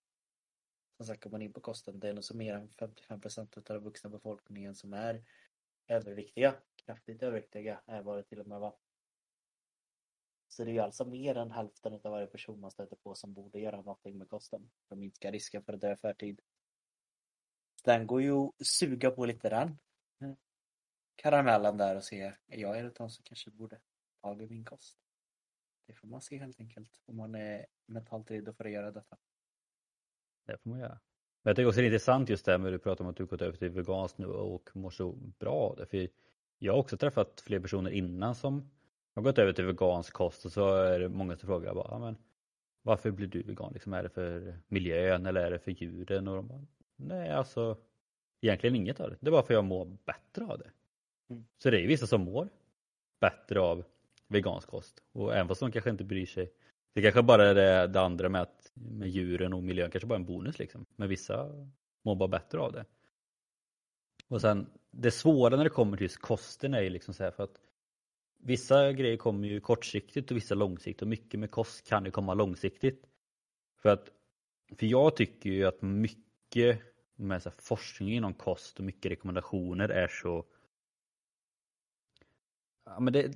som sagt, om man in på kosten, det är nog så mer än 55 procent av den vuxna befolkningen som är överviktiga, kraftigt överviktiga är vad det till och med var. Så det är ju alltså mer än hälften av varje person man stöter på som borde göra någonting med kosten för att minska risken för att dö förtid. Den går ju att suga på lite den mm. karamellen där och se, är jag en av dem som kanske borde tag i min kost? Det får man se helt enkelt om man är mentalt redo för att göra detta. Det får man göra. Men jag tycker också det är intressant just det här med att du pratar om att du gått över till veganskt nu och mår så bra av det. För jag har också träffat fler personer innan som har gått över till vegansk kost och så är det många som frågar bara, men varför blir du vegan? Liksom, är det för miljön eller är det för djuren? Och de bara, Nej, alltså egentligen inget av det. Det är bara för att jag mår bättre av det. Mm. Så det är vissa som mår bättre av vegansk kost och även fast de kanske inte bryr sig. Det kanske bara är det, det andra med, att, med djuren och miljön kanske bara är en bonus liksom. Men vissa mår bara bättre av det. Och sen det svåra när det kommer till just kosten är ju liksom så här för att vissa grejer kommer ju kortsiktigt och vissa långsiktigt och mycket med kost kan ju komma långsiktigt. För att för jag tycker ju att mycket med så forskning inom kost och mycket rekommendationer är så ja, men det,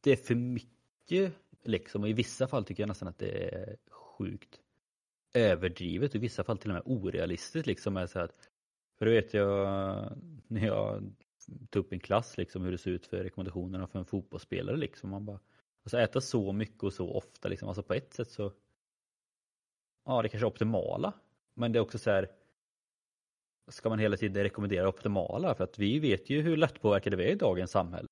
det är för mycket liksom och i vissa fall tycker jag nästan att det är sjukt överdrivet och i vissa fall till och med orealistiskt liksom. Är så att, för det vet jag när jag tog upp en klass liksom hur det ser ut för rekommendationerna för en fotbollsspelare liksom. Man bara, alltså äta så mycket och så ofta liksom, alltså på ett sätt så ja det kanske är optimala men det är också så här ska man hela tiden rekommendera optimala för att vi vet ju hur lättpåverkade vi är i dagens samhälle.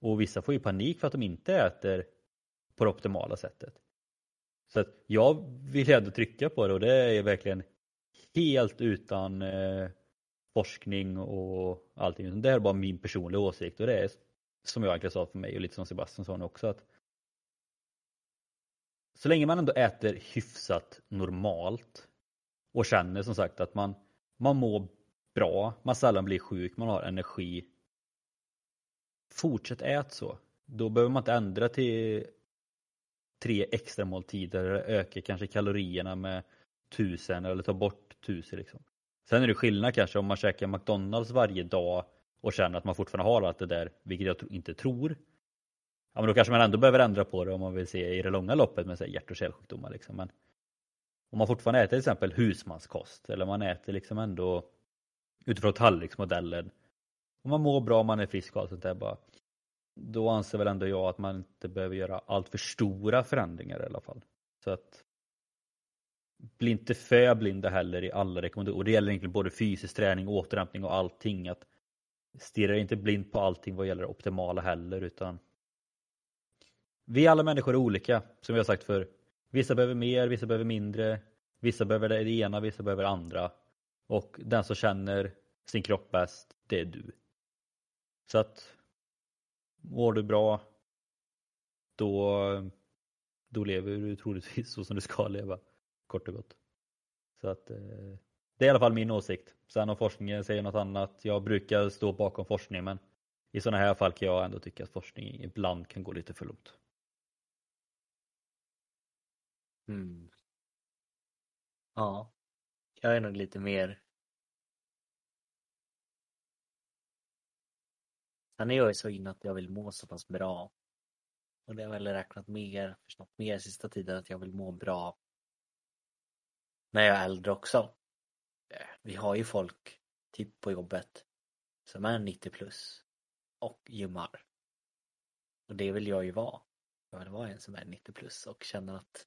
Och vissa får ju panik för att de inte äter på det optimala sättet. Så att jag vill ändå trycka på det och det är verkligen helt utan eh, forskning och allting. Det här är bara min personliga åsikt och det är som jag egentligen sa för mig och lite som Sebastian sa nu också att så länge man ändå äter hyfsat normalt och känner som sagt att man, man mår bra, man sällan blir sjuk, man har energi. Fortsätt ät så. Då behöver man inte ändra till tre extra måltider eller öka kanske kalorierna med tusen eller ta bort tusen liksom. Sen är det skillnad kanske om man käkar McDonalds varje dag och känner att man fortfarande har allt det där, vilket jag inte tror. Ja men då kanske man ändå behöver ändra på det om man vill se i det långa loppet med hjärt och kärlsjukdomar. Liksom. Men om man fortfarande äter till exempel husmanskost eller man äter liksom ändå utifrån tallriksmodellen. Om man mår bra, man är frisk och allt sånt där bara. Då anser väl ändå jag att man inte behöver göra allt för stora förändringar i alla fall. Så att bli inte för blinda heller i alla rekommendationer. Och det gäller egentligen både fysisk träning, återhämtning och allting. Att stirra inte blind på allting vad gäller det optimala heller utan vi alla människor är olika, som vi har sagt för Vissa behöver mer, vissa behöver mindre. Vissa behöver det ena, vissa behöver det andra. Och den som känner sin kropp bäst, det är du. Så att mår du bra, då, då lever du troligtvis [LAUGHS] så som du ska leva. Kort och gott. Så att eh, det är i alla fall min åsikt. Sen om forskningen säger något annat, jag brukar stå bakom forskningen, men i sådana här fall kan jag ändå tycka att forskning ibland kan gå lite för långt. Mm. Ja. Jag är nog lite mer Sen är jag ju så inne att jag vill må så pass bra. Och det har jag väl räknat mer, förstått mer sista tiden att jag vill må bra när jag är äldre också. Eh, vi har ju folk, typ på jobbet, som är 90 plus och gymmar. Och det vill jag ju vara. Jag vill vara en som är 90 plus och känner att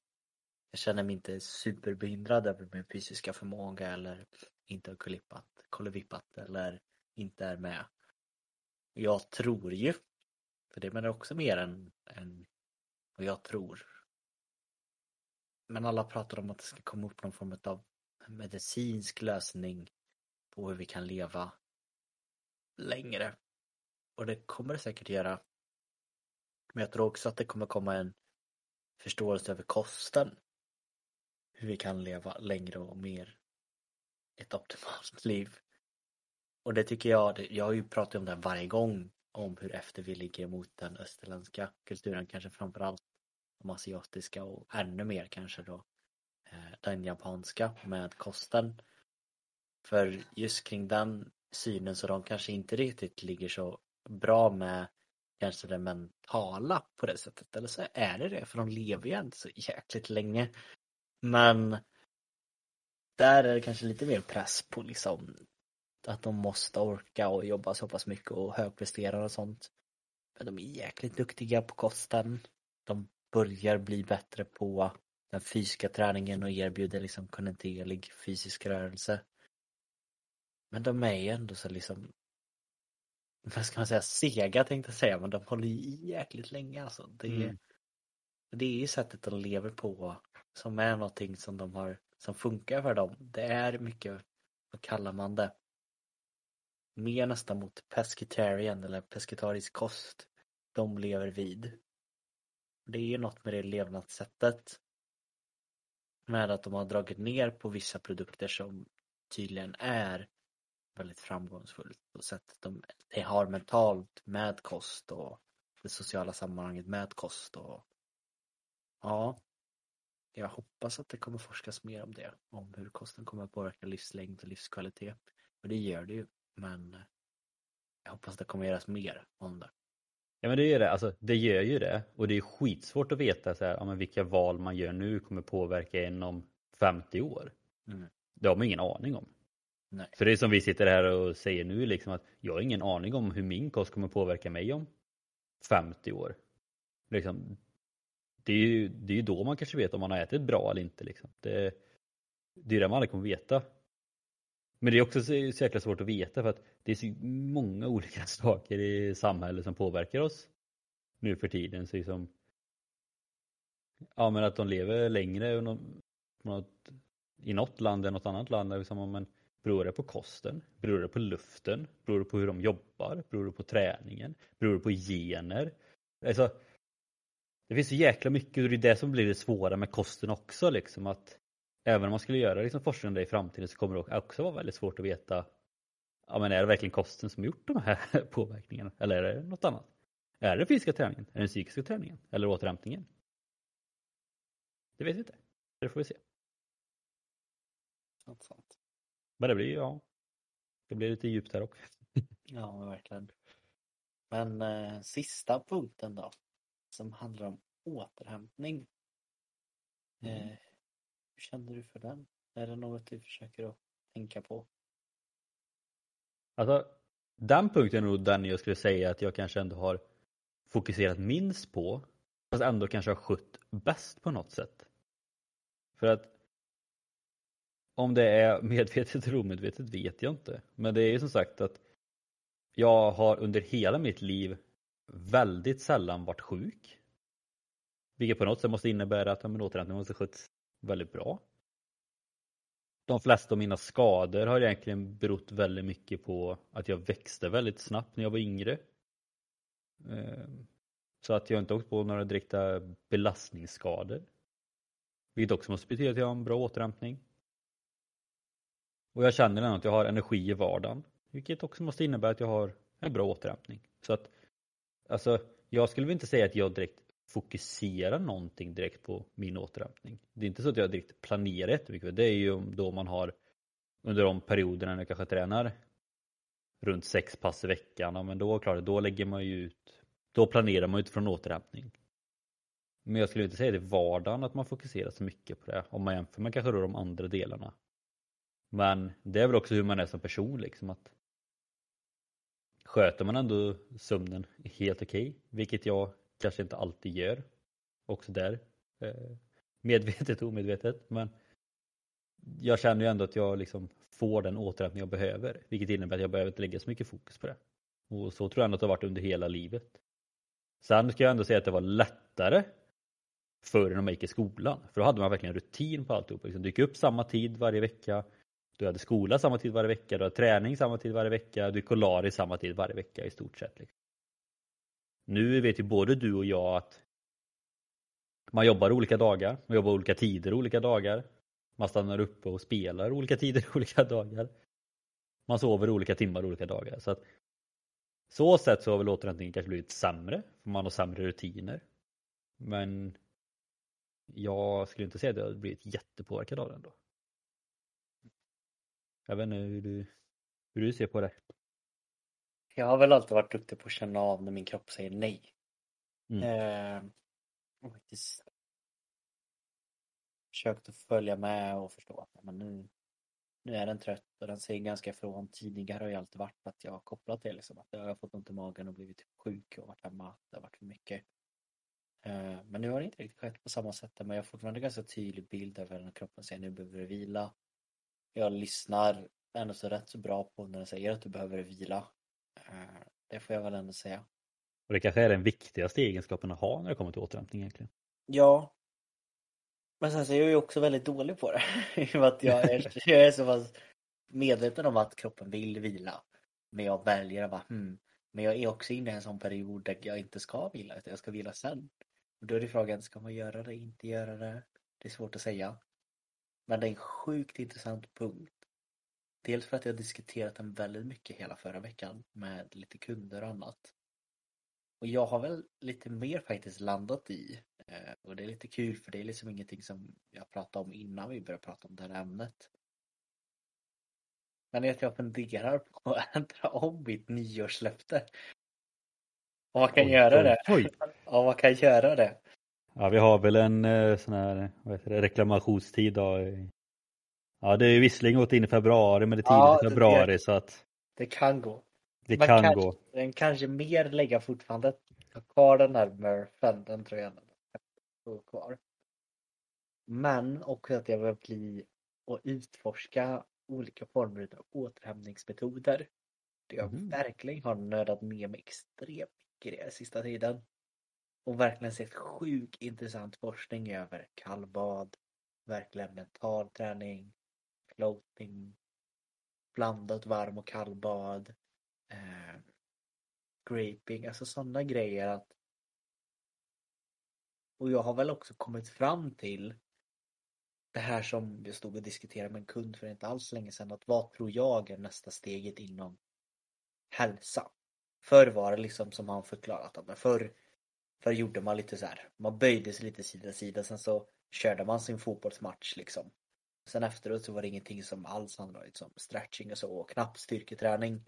jag känner mig inte superbehindrad över min fysiska förmåga eller inte har kolippat, kollevippat eller inte är med. Jag tror ju, för det menar också mer än, än vad jag tror. Men alla pratar om att det ska komma upp någon form av medicinsk lösning på hur vi kan leva längre. Och det kommer det säkert göra. Men jag tror också att det kommer komma en förståelse över kosten. Hur vi kan leva längre och mer ett optimalt [LAUGHS] liv. Och det tycker jag, jag har ju pratat om det här varje gång om hur efter vi ligger mot den österländska kulturen, kanske framförallt de asiatiska och ännu mer kanske då eh, den japanska med kosten. För just kring den synen så de kanske inte riktigt ligger så bra med kanske det mentala på det sättet. Eller så är det det, för de lever ju inte så jäkligt länge. Men där är det kanske lite mer press på liksom att de måste orka och jobba så pass mycket och högprestera och sånt. Men de är jäkligt duktiga på kosten. De börjar bli bättre på den fysiska träningen och erbjuder liksom kontinuerlig fysisk rörelse. Men de är ju ändå så liksom vad ska man säga, sega tänkte jag säga, men de håller ju jäkligt länge alltså. Det, Mm. det är ju sättet de lever på som är någonting som de har, som funkar för dem. Det är mycket, vad kallar man det? Mer nästan mot pescetarian eller pescetarisk kost de lever vid. Det är ju något med det levnadssättet. Med att de har dragit ner på vissa produkter som tydligen är väldigt framgångsfullt och sättet de, de har mentalt med kost och det sociala sammanhanget med kost och ja, jag hoppas att det kommer forskas mer om det, om hur kosten kommer att påverka livslängd och livskvalitet. Och det gör det ju, men jag hoppas det kommer göras mer om det. Ja men det gör det, alltså det gör ju det och det är skitsvårt att veta så här, ja, men vilka val man gör nu kommer påverka en om 50 år. Mm. Det har man ingen aning om. Nej. Så det är som vi sitter här och säger nu liksom att jag har ingen aning om hur min kost kommer påverka mig om 50 år. Liksom, det är ju det är ju då man kanske vet om man har ätit bra eller inte. Liksom. Det, det är det man aldrig kommer veta. Men det är också så, så jäkla svårt att veta för att det är så många [LAUGHS] olika saker i samhället som påverkar oss nu för tiden. Så liksom, ja men att de lever längre och något, i något land än något annat land. Liksom, men beror det på kosten? Beror det på luften? Beror det på hur de jobbar? Beror det på träningen? Beror det på gener? Alltså, det finns så jäkla mycket och det är det som blir det svåra med kosten också. Liksom, att även om man skulle göra liksom, forskning om det i framtiden så kommer det också vara väldigt svårt att veta ja, men är det verkligen kosten som gjort de här [LAUGHS] påverkningarna? Eller är det något annat? Är det fysiska träningen? Är det den psykiska träningen? Eller återhämtningen? Det vet vi inte. Det får vi se. Sant, sant. Men det blir ja. Det blir lite djupt här också. [LAUGHS] Ja, verkligen. Men eh, sista punkten då, som handlar om återhämtning. Mm. Eh, hur känner du för den? Är det något du försöker att tänka på? Alltså, den punkten är nog den jag skulle säga att jag kanske ändå har fokuserat minst på. Fast ändå kanske har skött bäst på något sätt. För att om det är medvetet eller omedvetet vet jag inte. Men det är ju som sagt att jag har under hela mitt liv väldigt sällan varit sjuk. Vilket på något sätt måste innebära att ja, återhämtningen måste skötts väldigt bra. De flesta av mina skador har egentligen berott väldigt mycket på att jag växte väldigt snabbt när jag var yngre. Ehm, så att jag inte åkt på några direkta belastningsskador. Vilket också måste betyda att jag har en bra återhämtning. Och jag känner ändå att jag har energi i vardagen. Vilket också måste innebära att jag har en bra återhämtning. Så att alltså, jag skulle väl inte säga att jag direkt fokuserar någonting direkt på min återhämtning. Det är inte så att jag direkt planerar jättemycket. Det är ju då man har under de perioderna när jag kanske tränar runt sex pass i veckan. Ja, men då, klart, då lägger man ju ut, då planerar man utifrån återhämtning. Men jag skulle inte säga det i vardagen att man fokuserar så mycket på det om man jämför med kanske då de andra delarna. Men det är väl också hur man är som person liksom att sköter man ändå sömnen helt okej, okay, vilket jag kanske inte alltid gör. Också där. Eh, medvetet och omedvetet. Men jag känner ju ändå att jag liksom får den återhämtning jag behöver. Vilket innebär att jag behöver inte lägga så mycket fokus på det. Och så tror jag ändå att det har varit under hela livet. Sen ska jag ändå säga att det var lättare förr när man gick i skolan. För då hade man verkligen rutin på alltihop. Liksom dyka upp samma tid varje vecka. Du hade skola samma tid varje vecka, du hade träning samma tid varje vecka, du är i samma tid varje vecka i stort sett. Liksom. Nu vet ju både du och jag att man jobbar olika dagar, man jobbar olika tider olika dagar. Man stannar uppe och spelar olika tider [LAUGHS] olika dagar. Man sover olika timmar olika dagar. Så att så sätt så har väl återhämtningen kanske blivit sämre, för man har sämre rutiner. Men jag skulle inte säga att jag har blivit jättepåverkad av det ändå. Jag vet inte hur du, hur du ser på det. Jag har väl alltid varit duktig på att känna av när min kropp säger nej. Mm. Eh, och faktiskt försökt att följa med och förstå att men nu, nu är den trött och den säger ganska ifrån. Tidigare har jag alltid varit att jag har kopplat det liksom. Att jag har fått ont i magen och blivit typ sjuk och varit hemma. Det har varit för mycket. Eh, men nu har det inte riktigt skett på samma sätt. Men jag har fortfarande ganska tydlig bild över när kroppen säger nu behöver du vila. Jag lyssnar ändå så rätt så bra på när den säger att du behöver vila. Eh, det får jag väl ändå säga. Och det kanske är den viktigaste egenskapen att ha när det kommer till återhämtning egentligen. Ja. Men sen så är jag ju också väldigt dålig på det. [LAUGHS] för att jag är, [LAUGHS] jag är så pass medveten om att kroppen vill vila. Men jag väljer att bara hmm. Men jag är också inne i en sån period där jag inte ska vila utan jag ska vila sen. Och då är det frågan, ska man göra det, inte göra det? Det är svårt att säga. Men det är en sjukt intressant punkt. Dels för att jag diskuterat den väldigt mycket hela förra veckan med lite kunder och annat. Och jag har väl lite mer faktiskt landat i eh, och det är lite kul för det är liksom ingenting som jag pratade om innan vi började prata om det här ämnet. Men att jag funderar på [LAUGHS] att ändra om mitt nyårslöfte. Och vad kan oj, göra oj, det? Oj. Ja, kan göra det? Ja, vi har väl en eh, sån här vad heter det, reklamationstid då. Ja, det är visserligen gått in i februari, men det är tidigt ja, februari det, så att det kan gå. Det Man kan kanske, gå. Den kanske mer lägga fortfarande kvar den där Murphen, den tror jag står kvar. Men också att jag vill bli och utforska olika former av återhämtningsmetoder. Det jag mm. verkligen har nördat med mig extremt mycket i den sista tiden och verkligen sett sjukt intressant forskning över kallbad, verkligen mental träning, floating, blandat varm och kallbad, eh, graping, alltså sådana grejer att och jag har väl också kommit fram till det här som jag stod och diskuterade med en kund för inte alls länge sedan att vad tror jag är nästa steget inom hälsa? Förr var det liksom som han förklarat att förr Förr gjorde man lite så här, man böjde sig lite sida sida sen så körde man sin fotbollsmatch liksom. Sen efteråt så var det ingenting som alls handlade om liksom stretching och så och knappt styrketräning.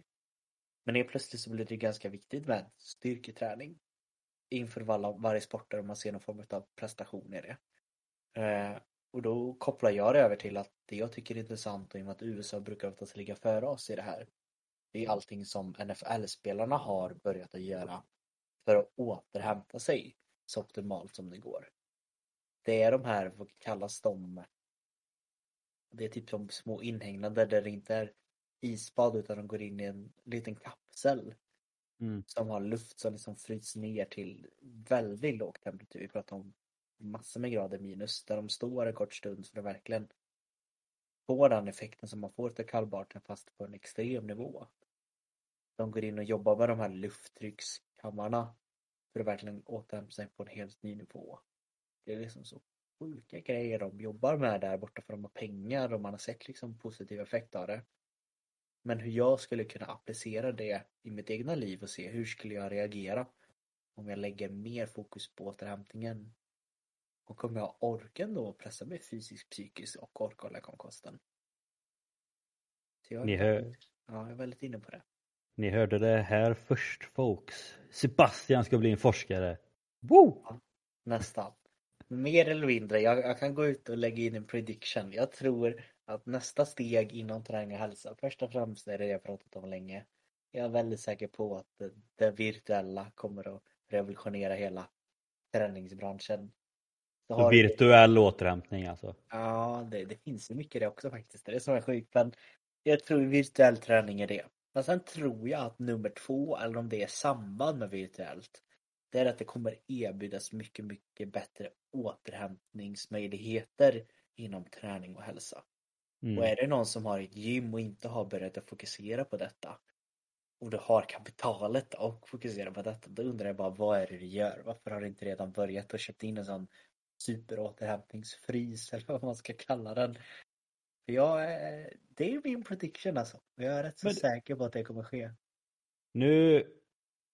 Men helt plötsligt så blev det ganska viktigt med styrketräning inför varje, varje sport där man ser någon form av prestation i det. Eh, och då kopplar jag det över till att det jag tycker är intressant och i och med att USA brukar oftast ligga före oss i det här. Det är allting som NFL-spelarna har börjat att göra för att återhämta sig så optimalt som det går. Det är de här, vad kallas de? Det är typ som små inhägnader där det inte är isbad utan de går in i en liten kapsel. Mm. Som har luft som liksom fryser ner till väldigt låg temperatur. Vi pratar om massor med grader minus. Där de står en kort stund för att verkligen få den effekten som man får av kallbaden fast på en extrem nivå. De går in och jobbar med de här lufttryckskammarna för att verkligen återhämta sig på en helt ny nivå. Det är liksom så sjuka grejer de jobbar med där borta för de har pengar och man har sett liksom positiv effekt av det. Men hur jag skulle kunna applicera det i mitt egna liv och se hur skulle jag reagera om jag lägger mer fokus på återhämtningen. Och om jag orken då pressa mig fysiskt, psykiskt och orka hålla igång kosten. Så jag, Ni är hör- ja, jag är väldigt inne på det. Ni hörde det här först folks. Sebastian ska bli en forskare. Woo! Nästan. Mer eller mindre. Jag, jag kan gå ut och lägga in en prediction. Jag tror att nästa steg inom träning och hälsa, först och främst är det jag pratat om länge. Jag är väldigt säker på att det, det virtuella kommer att revolutionera hela träningsbranschen. Så har- Virtuell återhämtning alltså. Ja, det, det finns ju mycket det också faktiskt. Det är som är sjukt. Men jag tror virtuell träning är det. Men sen tror jag att nummer två, eller om det är samband med virtuellt, det är att det kommer erbjudas mycket, mycket bättre återhämtningsmöjligheter inom träning och hälsa. Mm. Och är det någon som har ett gym och inte har börjat att fokusera på detta och du har kapitalet och fokuserar på detta, då undrar jag bara vad är det du gör? Varför har du inte redan börjat och köpt in en sån superåterhämtningsfrys eller vad man ska kalla den? För jag, eh, det är min prediction alltså. Jag är rätt så Men- säker på att det kommer ske. Nu,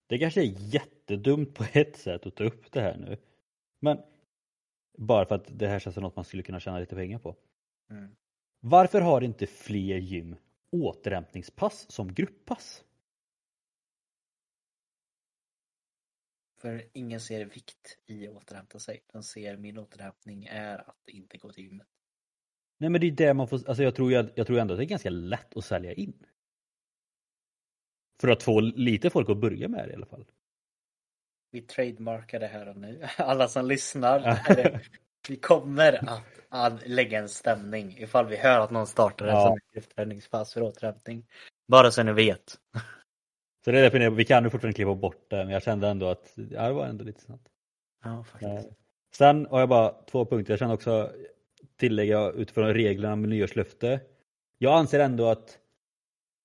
det kanske är jättedumt på ett sätt att ta upp det här nu. Men bara för att det här känns som något man skulle kunna tjäna lite pengar på. Mm. Varför har inte fler gym återhämtningspass som grupppass? För ingen ser vikt i att återhämta sig. De ser min återhämtning är att inte gå till gymmet. Nej men det är det man får, alltså jag tror, ju- jag tror ändå att det är ganska lätt att sälja in. För att få lite folk att börja med det i alla fall. Vi trademarkar det här och nu. [LAUGHS] Alla som lyssnar. Vi kommer att, att lägga en stämning ifall vi hör att någon startar en Ja. sån kraftträningspass för återhämtning. Bara så ni vet. Så det är därför jag- vi kan ju fortfarande klippa bort det men jag kände ändå att ja, det var ändå lite snabbt. Ja, faktiskt. Sen har jag bara två punkter. Jag känner också tillägga utifrån reglerna med nyårslöfte. Jag anser ändå att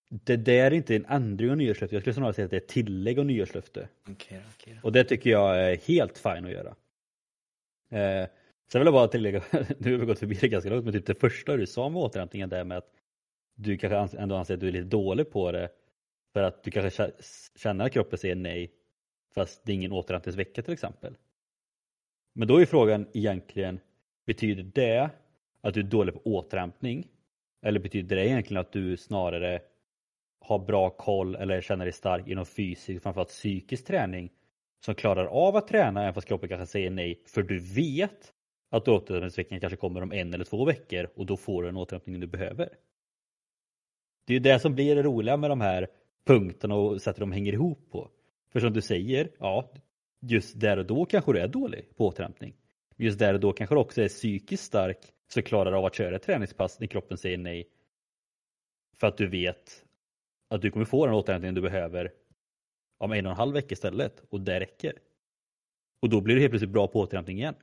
det där är inte en ändring av nyårslöfte. Jag skulle snarare säga att det är ett tillägg av nyårslöfte. Okej. då. Och det tycker jag är helt fine att göra. Eh, sen vill jag bara tillägga, [LAUGHS] nu har vi gått förbi det ganska långt, men typ det första du sa med återhämtningen där med att du kanske ans- ändå anser att du är lite dålig på det för att du kanske kä- känner att kroppen säger nej fast det är ingen återhämtningsvecka till exempel. Men då är frågan egentligen, betyder det att du är dålig på återhämtning? Eller betyder det egentligen att du snarare har bra koll eller känner dig stark inom fysisk, framförallt psykisk träning som klarar av att träna även fast kroppen kanske säger nej för du vet att återhämtningsveckan kanske kommer om en eller två veckor och då får du den återhämtning du behöver. Det är ju det som blir det roliga med de här punkterna och sättet de hänger ihop på. För som du säger, ja, just där och då kanske du är dålig på återhämtning. Just där och då kanske du också är psykiskt stark så klarar av att köra ett träningspass när kroppen säger nej. För att du vet att du kommer få den återhämtning du behöver om en och en halv vecka istället och det räcker. Och då blir du helt plötsligt bra på återhämtning igen.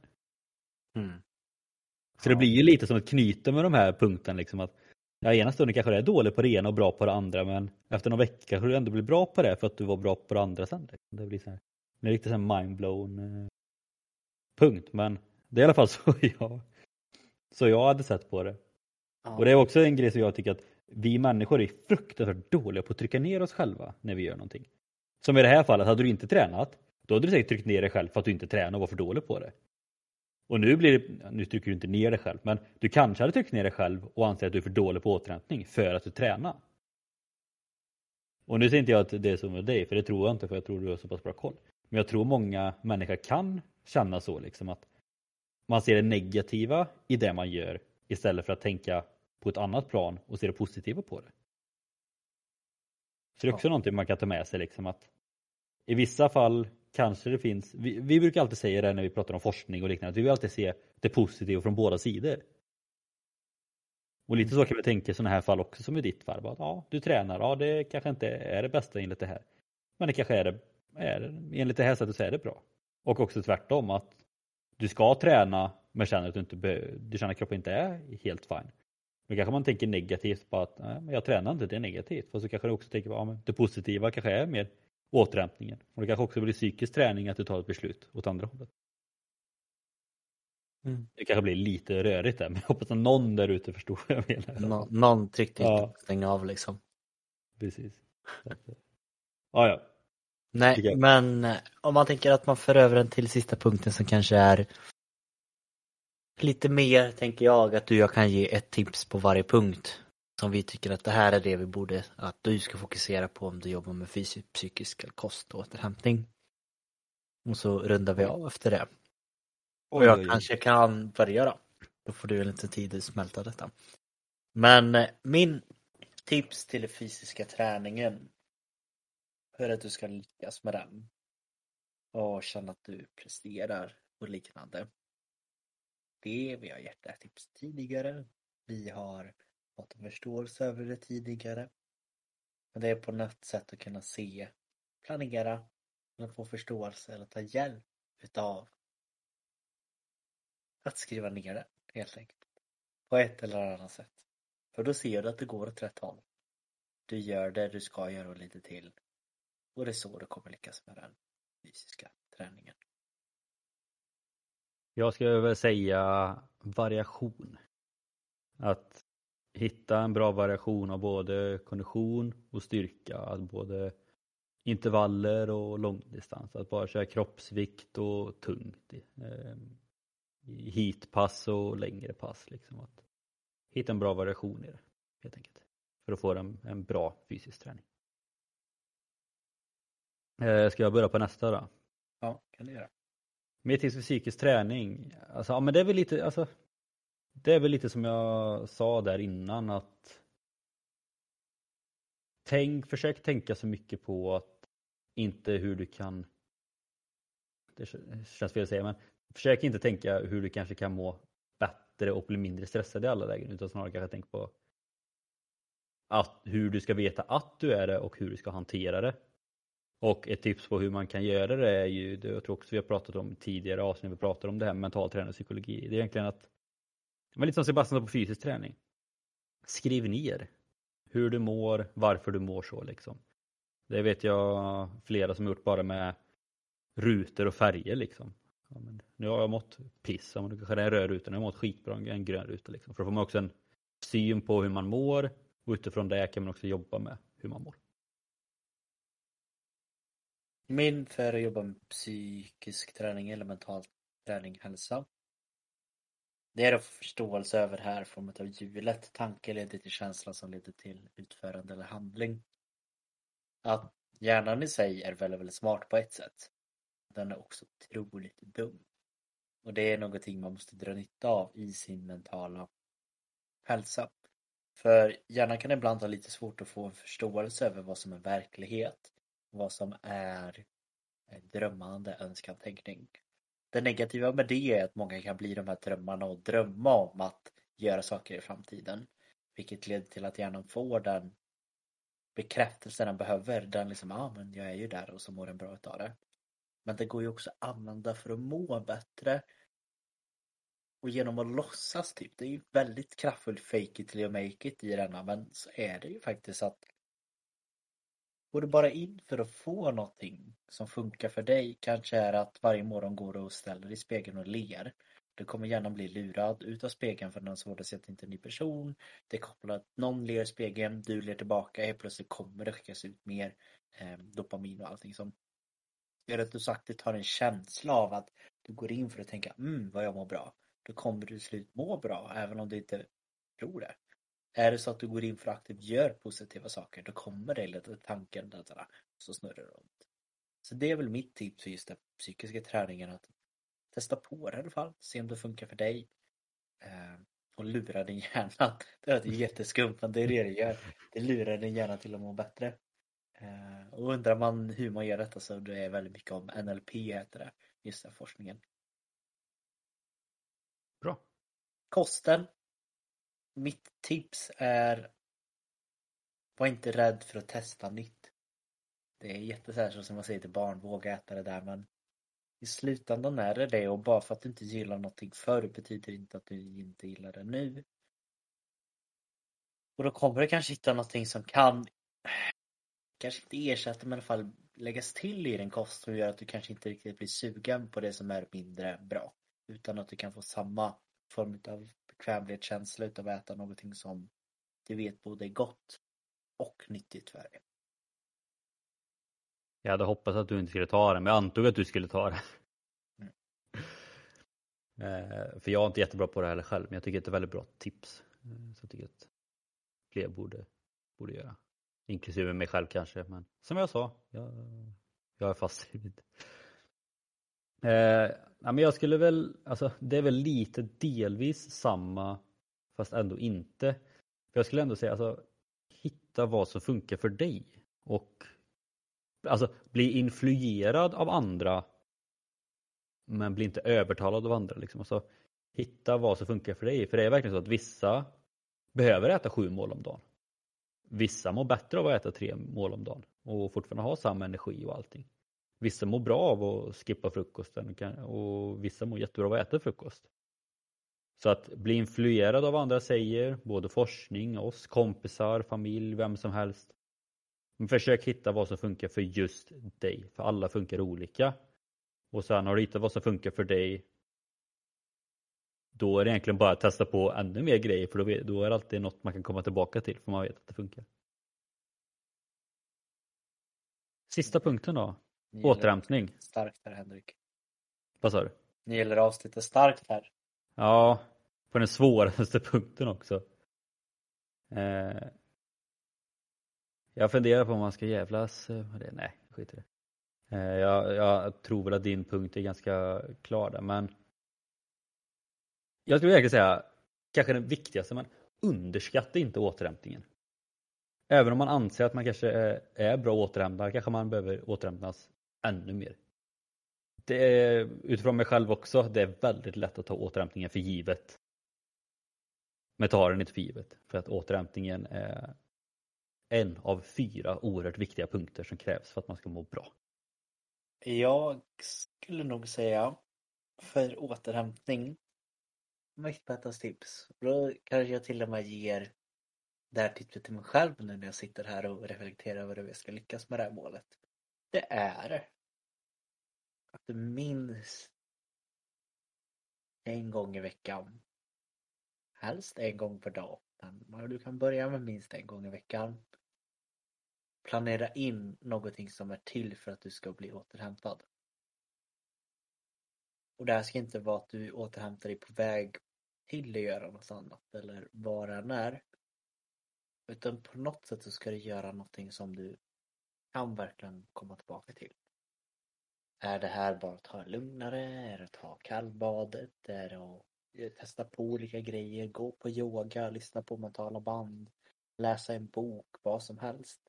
Mm. Så det Ja. blir ju lite som ett knyte med de här punkterna liksom att ja, ena stunden kanske du är dålig på det ena och bra på det andra men efter någon vecka kanske du ändå blir bra på det för att du var bra på det andra sen. Det blir så här, det är riktigt mindblown eh, punkt men det är i alla fall så [LAUGHS] jag, så jag hade sett på det. Ja. Och det är också en grej som jag tycker att vi människor är fruktansvärt dåliga på att trycka ner oss själva när vi gör någonting. Som i det här fallet, hade du inte tränat, då hade du säkert tryckt ner dig själv för att du inte tränade och var för dålig på det. Och nu blir det, nu trycker du inte ner dig själv, men du kanske hade tryckt ner dig själv och anser att du är för dålig på återhämtning för att du tränar. Och nu säger inte jag att det är så med dig, för det tror jag inte, för jag tror du har så pass bra koll. Men jag tror många människor kan känna så, liksom att man ser det negativa i det man gör istället för att tänka på ett annat plan och se det positiva på det. Så det är också någonting man kan ta med sig liksom att i vissa fall kanske det finns, vi, vi brukar alltid säga det när vi pratar om forskning och liknande, att vi vill alltid se det positiva från båda sidor. Och lite så kan vi tänka i sådana här fall också som i ditt fall. Att, ja, du tränar, ja det kanske inte är det bästa enligt det här. Men det kanske är det, är enligt det här sättet så är det bra. Och också tvärtom att du ska träna men känner att du inte du känner att kroppen inte är helt fine. Då kanske man tänker negativt på att nej, men jag tränar inte, det är negativt. Fast så kanske du också tänker på ja, men det positiva kanske är mer återhämtningen. Och det kanske också blir psykisk träning att du tar ett beslut åt andra hållet. Mm. Det kanske blir lite rörigt där men jag hoppas att någon där ute förstår vad jag menar. Nå- någon tryckte Ja. inte på stänga av liksom. Precis. Att, [LAUGHS] Ja, ja. Nej, men eh, om man tänker att man för över den till sista punkten som kanske är lite mer, tänker jag, att du och jag kan ge ett tips på varje punkt som vi tycker att det här är det vi borde, att du ska fokusera på om du jobbar med fysisk, psykisk kost och återhämtning. Och så rundar vi av efter det. Och jag kanske kan börja då. Då får du en liten tid att smälta detta. Men eh, min tips till den fysiska träningen för att du ska lyckas med den och känna att du presterar och liknande. Det vi har gett det här tips tidigare. Vi har fått en förståelse över det tidigare. Men det är på något sätt att kunna se, planera, eller få förståelse eller ta hjälp utav att skriva ner det helt enkelt. På ett eller annat sätt. För då ser du att det går åt rätt håll. Du gör det du ska göra och lite till. Och det är så du kommer lyckas med den fysiska träningen. Jag skulle väl säga variation. Att hitta en bra variation av både kondition och styrka. Att både intervaller och långdistans. Att bara köra kroppsvikt och tungt. Ehm, I heatpass och längre pass. Liksom. Att hitta en bra variation i det helt enkelt. För att få en, en bra fysisk träning. Eh, Ska jag börja på nästa då? Ja, kan du göra. För psykisk träning. Alltså, ja, men det är väl lite, alltså, det är väl lite som jag sa där innan att tänk, försök tänka så mycket på att inte hur du kan det känns fel att säga men försök inte tänka hur du kanske kan må bättre och bli mindre stressad i alla lägen utan snarare kanske tänk på att, hur du ska veta att du är det och hur du ska hantera det. Och ett tips på hur man kan göra det är ju, det jag tror också vi har pratat om tidigare avsnitt, vi pratar om det här med mental träning och psykologi. Det är egentligen att, men lite som Sebastian sa på fysisk träning. Skriv ner hur du mår, varför du mår så liksom. Det vet jag flera som har gjort bara med rutor och färger liksom. Ja, men nu har jag mått piss, ja, men kanske det är en röd ruta, nu har jag mått skitbra, en grön ruta liksom. För då får man också en syn på hur man mår och utifrån det kan man också jobba med hur man mår. Min för att jobba med psykisk träning eller mental träning, hälsa. Det är att få förståelse över det här formen av hjulet. Tanke leder till känsla som leder till utförande eller handling. Att hjärnan i sig är väldigt, väldigt smart på ett sätt. Den är också otroligt dum. Och det är någonting man måste dra nytta av i sin mentala hälsa. För hjärnan kan ibland ha lite svårt att få en förståelse över vad som är verklighet. Vad som är drömmande önskantänkning. Det negativa med det är att många kan bli de här drömmarna och drömma om att göra saker i framtiden. Vilket leder till att hjärnan får den bekräftelsen den behöver. Den liksom, ja ah, men jag är ju där och så mår den bra utav det. Men det går ju också att använda för att må bättre. Och genom att låtsas typ, det är ju väldigt kraftfullt fake it till you make it i denna men så är det ju faktiskt att Går du bara in för att få någonting som funkar för dig kanske är att varje morgon går du och ställer dig i spegeln och ler. Du kommer gärna bli lurad utav spegeln för den har svårt att se att det inte är en ny person. Det är kopplat att någon ler i spegeln, du ler tillbaka, helt plötsligt kommer det skickas ut mer eh, dopamin och allting som gör att du saktigt har en känsla av att du går in för att tänka mm vad jag mår bra. Då kommer du till slut må bra även om du inte tror det. Är det så att du går in för att aktivt gör positiva saker då kommer det lite tanken där sådär, så snurrar det runt. Så det är väl mitt tips för just den psykiska träningen att testa på det i alla fall, se om det funkar för dig. Eh, och lura din hjärna. [LAUGHS] Det låter jätteskumt men det är det det gör. Det lurar din hjärna till att må bättre. Eh, och undrar man hur man gör detta så det är väldigt mycket om NLP heter det, just den forskningen. Bra. Kosten mitt tips är var inte rädd för att testa nytt. Det är jättesärskilt som man säger till barn, våga äta det där men i slutändan är det det och bara för att du inte gillar någonting förr betyder inte att du inte gillar det nu. Och då kommer du kanske hitta någonting som kan kanske inte ersätta men i alla fall läggas till i din kost som gör att du kanske inte riktigt blir sugen på det som är mindre bra. Utan att du kan få samma form av bekvämlighetskänsla utav att äta någonting som du vet både är gott och nyttigt för dig. Jag hade hoppats att du inte skulle ta den, men jag antog att du skulle ta det. Mm. [LAUGHS] Eh, För jag är inte jättebra på det heller själv, men jag tycker att det är väldigt bra tips. Eh, Så jag tycker att fler borde, borde göra. Inklusive mig själv kanske, men som jag sa, jag, jag är fast vid. Eh, ja, men jag skulle väl, alltså det är väl lite delvis samma fast ändå inte. För jag skulle ändå säga, alltså hitta vad som funkar för dig och alltså bli influerad av andra men bli inte övertalad av andra. Liksom. Alltså, hitta vad som funkar för dig. För det är verkligen så att vissa behöver äta sju mål om dagen. Vissa mår bättre av att äta tre mål om dagen och fortfarande ha samma energi och allting. Vissa mår bra av att skippa frukosten och kan- och vissa mår jättebra av att äta frukost. Så att bli influerad av vad andra säger, både forskning, oss, kompisar, familj, vem som helst. Men försök hitta vad som funkar för just dig, för alla funkar olika. Och sen har du hittat vad som funkar för dig då är det egentligen bara att testa på ännu mer grejer för då, då är det alltid något man kan komma tillbaka till för man vet att det funkar. Sista punkten då, ni återhämtning. Starkt här Henrik. Vad sa du? Ni gillar avsnittet starkt här. Ja, på den svåraste [LAUGHS] punkten också. Eh, jag funderar på om man ska jävlas med det. Nej, skit i det. Eh, jag, jag tror väl att din punkt är ganska klar där, men jag skulle verkligen säga kanske den viktigaste, men underskatta inte återhämtningen. Även om man anser att man kanske är, bra återhämtare kanske man behöver återhämtas ännu mer. Det är, utifrån mig själv också, det är väldigt lätt att ta återhämtningen för givet. Men ta den inte för givet. För att återhämtningen är en av fyra oerhört viktiga punkter som krävs för att man ska må bra. Jag skulle nog säga för återhämtning mitt bästa tips. Då kanske jag till och med ger det här tipset till mig själv nu när jag sitter här och reflekterar över hur jag ska lyckas med det här målet. Det är minst en gång i veckan, helst en gång per dag, men du kan börja med minst en gång i veckan, planera in någonting som är till för att du ska bli återhämtad. Och det här ska inte vara att du återhämtar dig på väg till att göra något annat eller vad det än är. Utan på något sätt så ska du göra någonting som du kan verkligen komma tillbaka till. Är det här bara att ta lugnare? Är det att ta kallbadet? Är det att eh, testa på olika grejer? Gå på yoga, lyssna på mentala band, läsa en bok, vad som helst.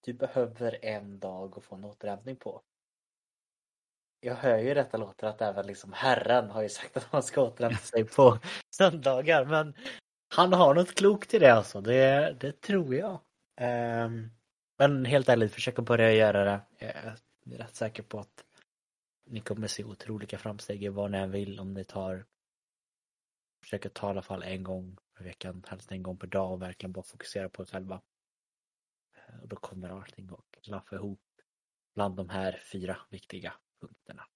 Du behöver en dag att få en återhämtning på. Jag hör ju detta låter att även liksom Herren har ju sagt att man ska återhämta sig på [LAUGHS] söndagar men han har något klokt i det alltså, det, det tror jag. Ehm, men helt ärligt, försök att börja göra det. Jag är rätt säker på att ni kommer se otroliga framsteg i vad ni än vill om ni tar Försök att ta i alla fall en gång per veckan, helst en gång per dag och verkligen bara fokusera på er själva. Eh, Och då kommer allting att klaffa ihop bland de här fyra viktiga punkterna.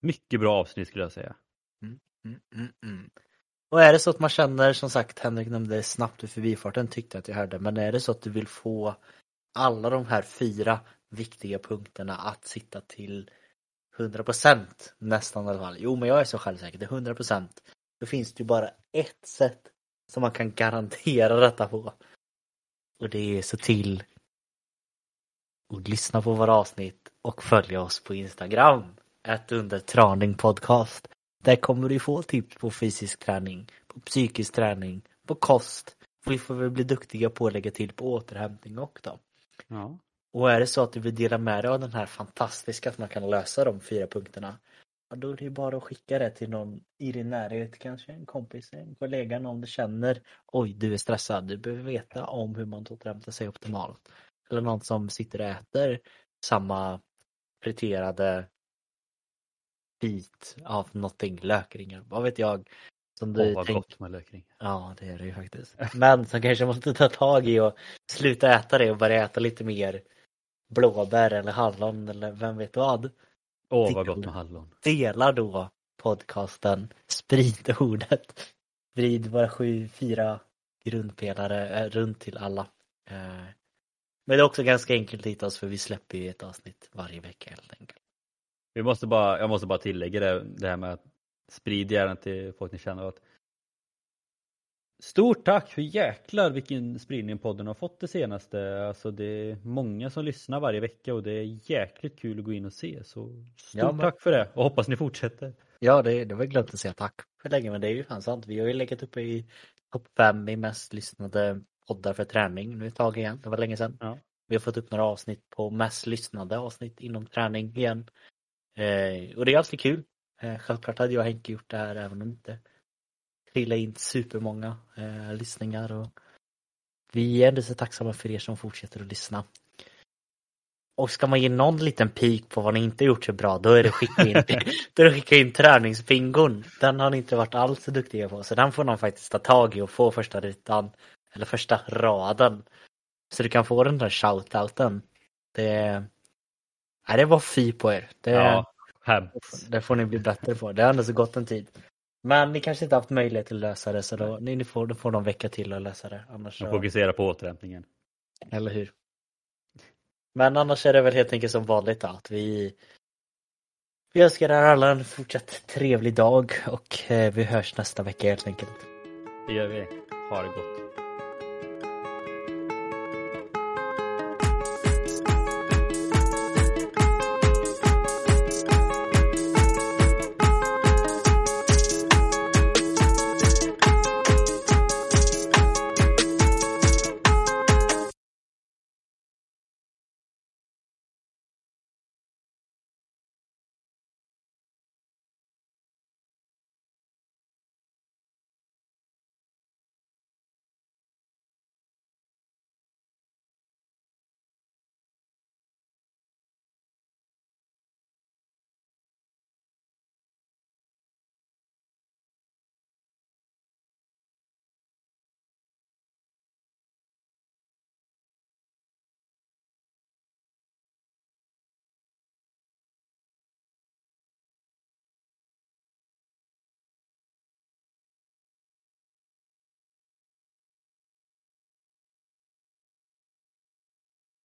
Mycket bra avsnitt skulle jag säga. Mm, mm, mm. Och är det så att man känner, som sagt, Henrik nämnde det snabbt i förbifarten tyckte jag att jag hörde, men är det så att du vill få alla de här fyra viktiga punkterna att sitta till 100% nästan i alla fall. Jo, men jag är så självsäker, det är 100%. Då finns det ju bara ett sätt som man kan garantera [LAUGHS] detta på. Och det är så till att lyssna på våra avsnitt och följa oss på Instagram. Ett under Traning Podcast. Där kommer du få tips på fysisk träning, på psykisk träning, på kost. Vi får väl bli duktiga på att lägga till på återhämtning också. Ja. Och är det så att du vill dela med dig av den här fantastiska att man kan lösa de fyra punkterna. Ja, då är det ju bara att skicka det till någon i din närhet, kanske en kompis, en kollega, någon du känner. Oj, du är stressad, du behöver veta om hur man återhämtar sig optimalt. Eller någon som sitter och äter samma friterade bit av någonting, lökringar, vad vet jag. Som du Åh vad tänker- gott med lökring. Ja, det är det ju faktiskt. Men som kanske måste ta tag i och sluta äta det och börja äta lite mer blåbär eller hallon eller vem vet vad. Åh vad gott med hallon. Dela då podcasten, sprid ordet. Sprid våra sju, fyra grundpelare eh, runt till alla. Eh, Men det är också ganska enkelt att hitta oss för vi släpper ju ett avsnitt varje vecka helt enkelt. Vi måste bara, jag måste bara tillägga det, det här med att sprid gärna till folk ni känner att Stort tack för jäklar vilken spridning podden har fått det senaste. Alltså det är många som lyssnar varje vecka och det är jäkligt kul att gå in och se. Så stort Ja, men- tack för det och hoppas ni fortsätter. Ja, det, det var glömt att säga tack för länge, men det är ju fan sant. Vi har ju legat uppe i topp fem i mest lyssnade poddar för träning nu ett tag igen. Det var länge sedan. Ja. Vi har fått upp några avsnitt på mest lyssnade avsnitt inom träning igen. Eh, och det är alltid kul. Eh, självklart hade jag och Henke gjort det här även om det inte trillade in supermånga eh, lyssningar. Och vi är ändå så tacksamma för er som fortsätter att lyssna. Och ska man ge någon liten pik på vad ni inte gjort så bra, då är det skicka in, [LAUGHS] då är det skicka in träningsbingon. Den har ni inte varit alls så duktiga på, så den får någon faktiskt ta tag i och få första rutan, eller första raden. Så du kan få den där shoutouten. Det, nej, det var fy på er. Det, Ja, hemskt. det får ni bli bättre på. Det har ändå så gått en tid. Men ni kanske inte haft möjlighet att lösa det, så då, ni, ni får, då får någon vecka till att lösa det. Annars Man så... fokuserar på återhämtningen. Eller hur? Men annars är det väl helt enkelt som vanligt då, att vi vi önskar er alla en fortsatt trevlig dag och eh, vi hörs nästa vecka helt enkelt. Det gör vi. Ha det gott.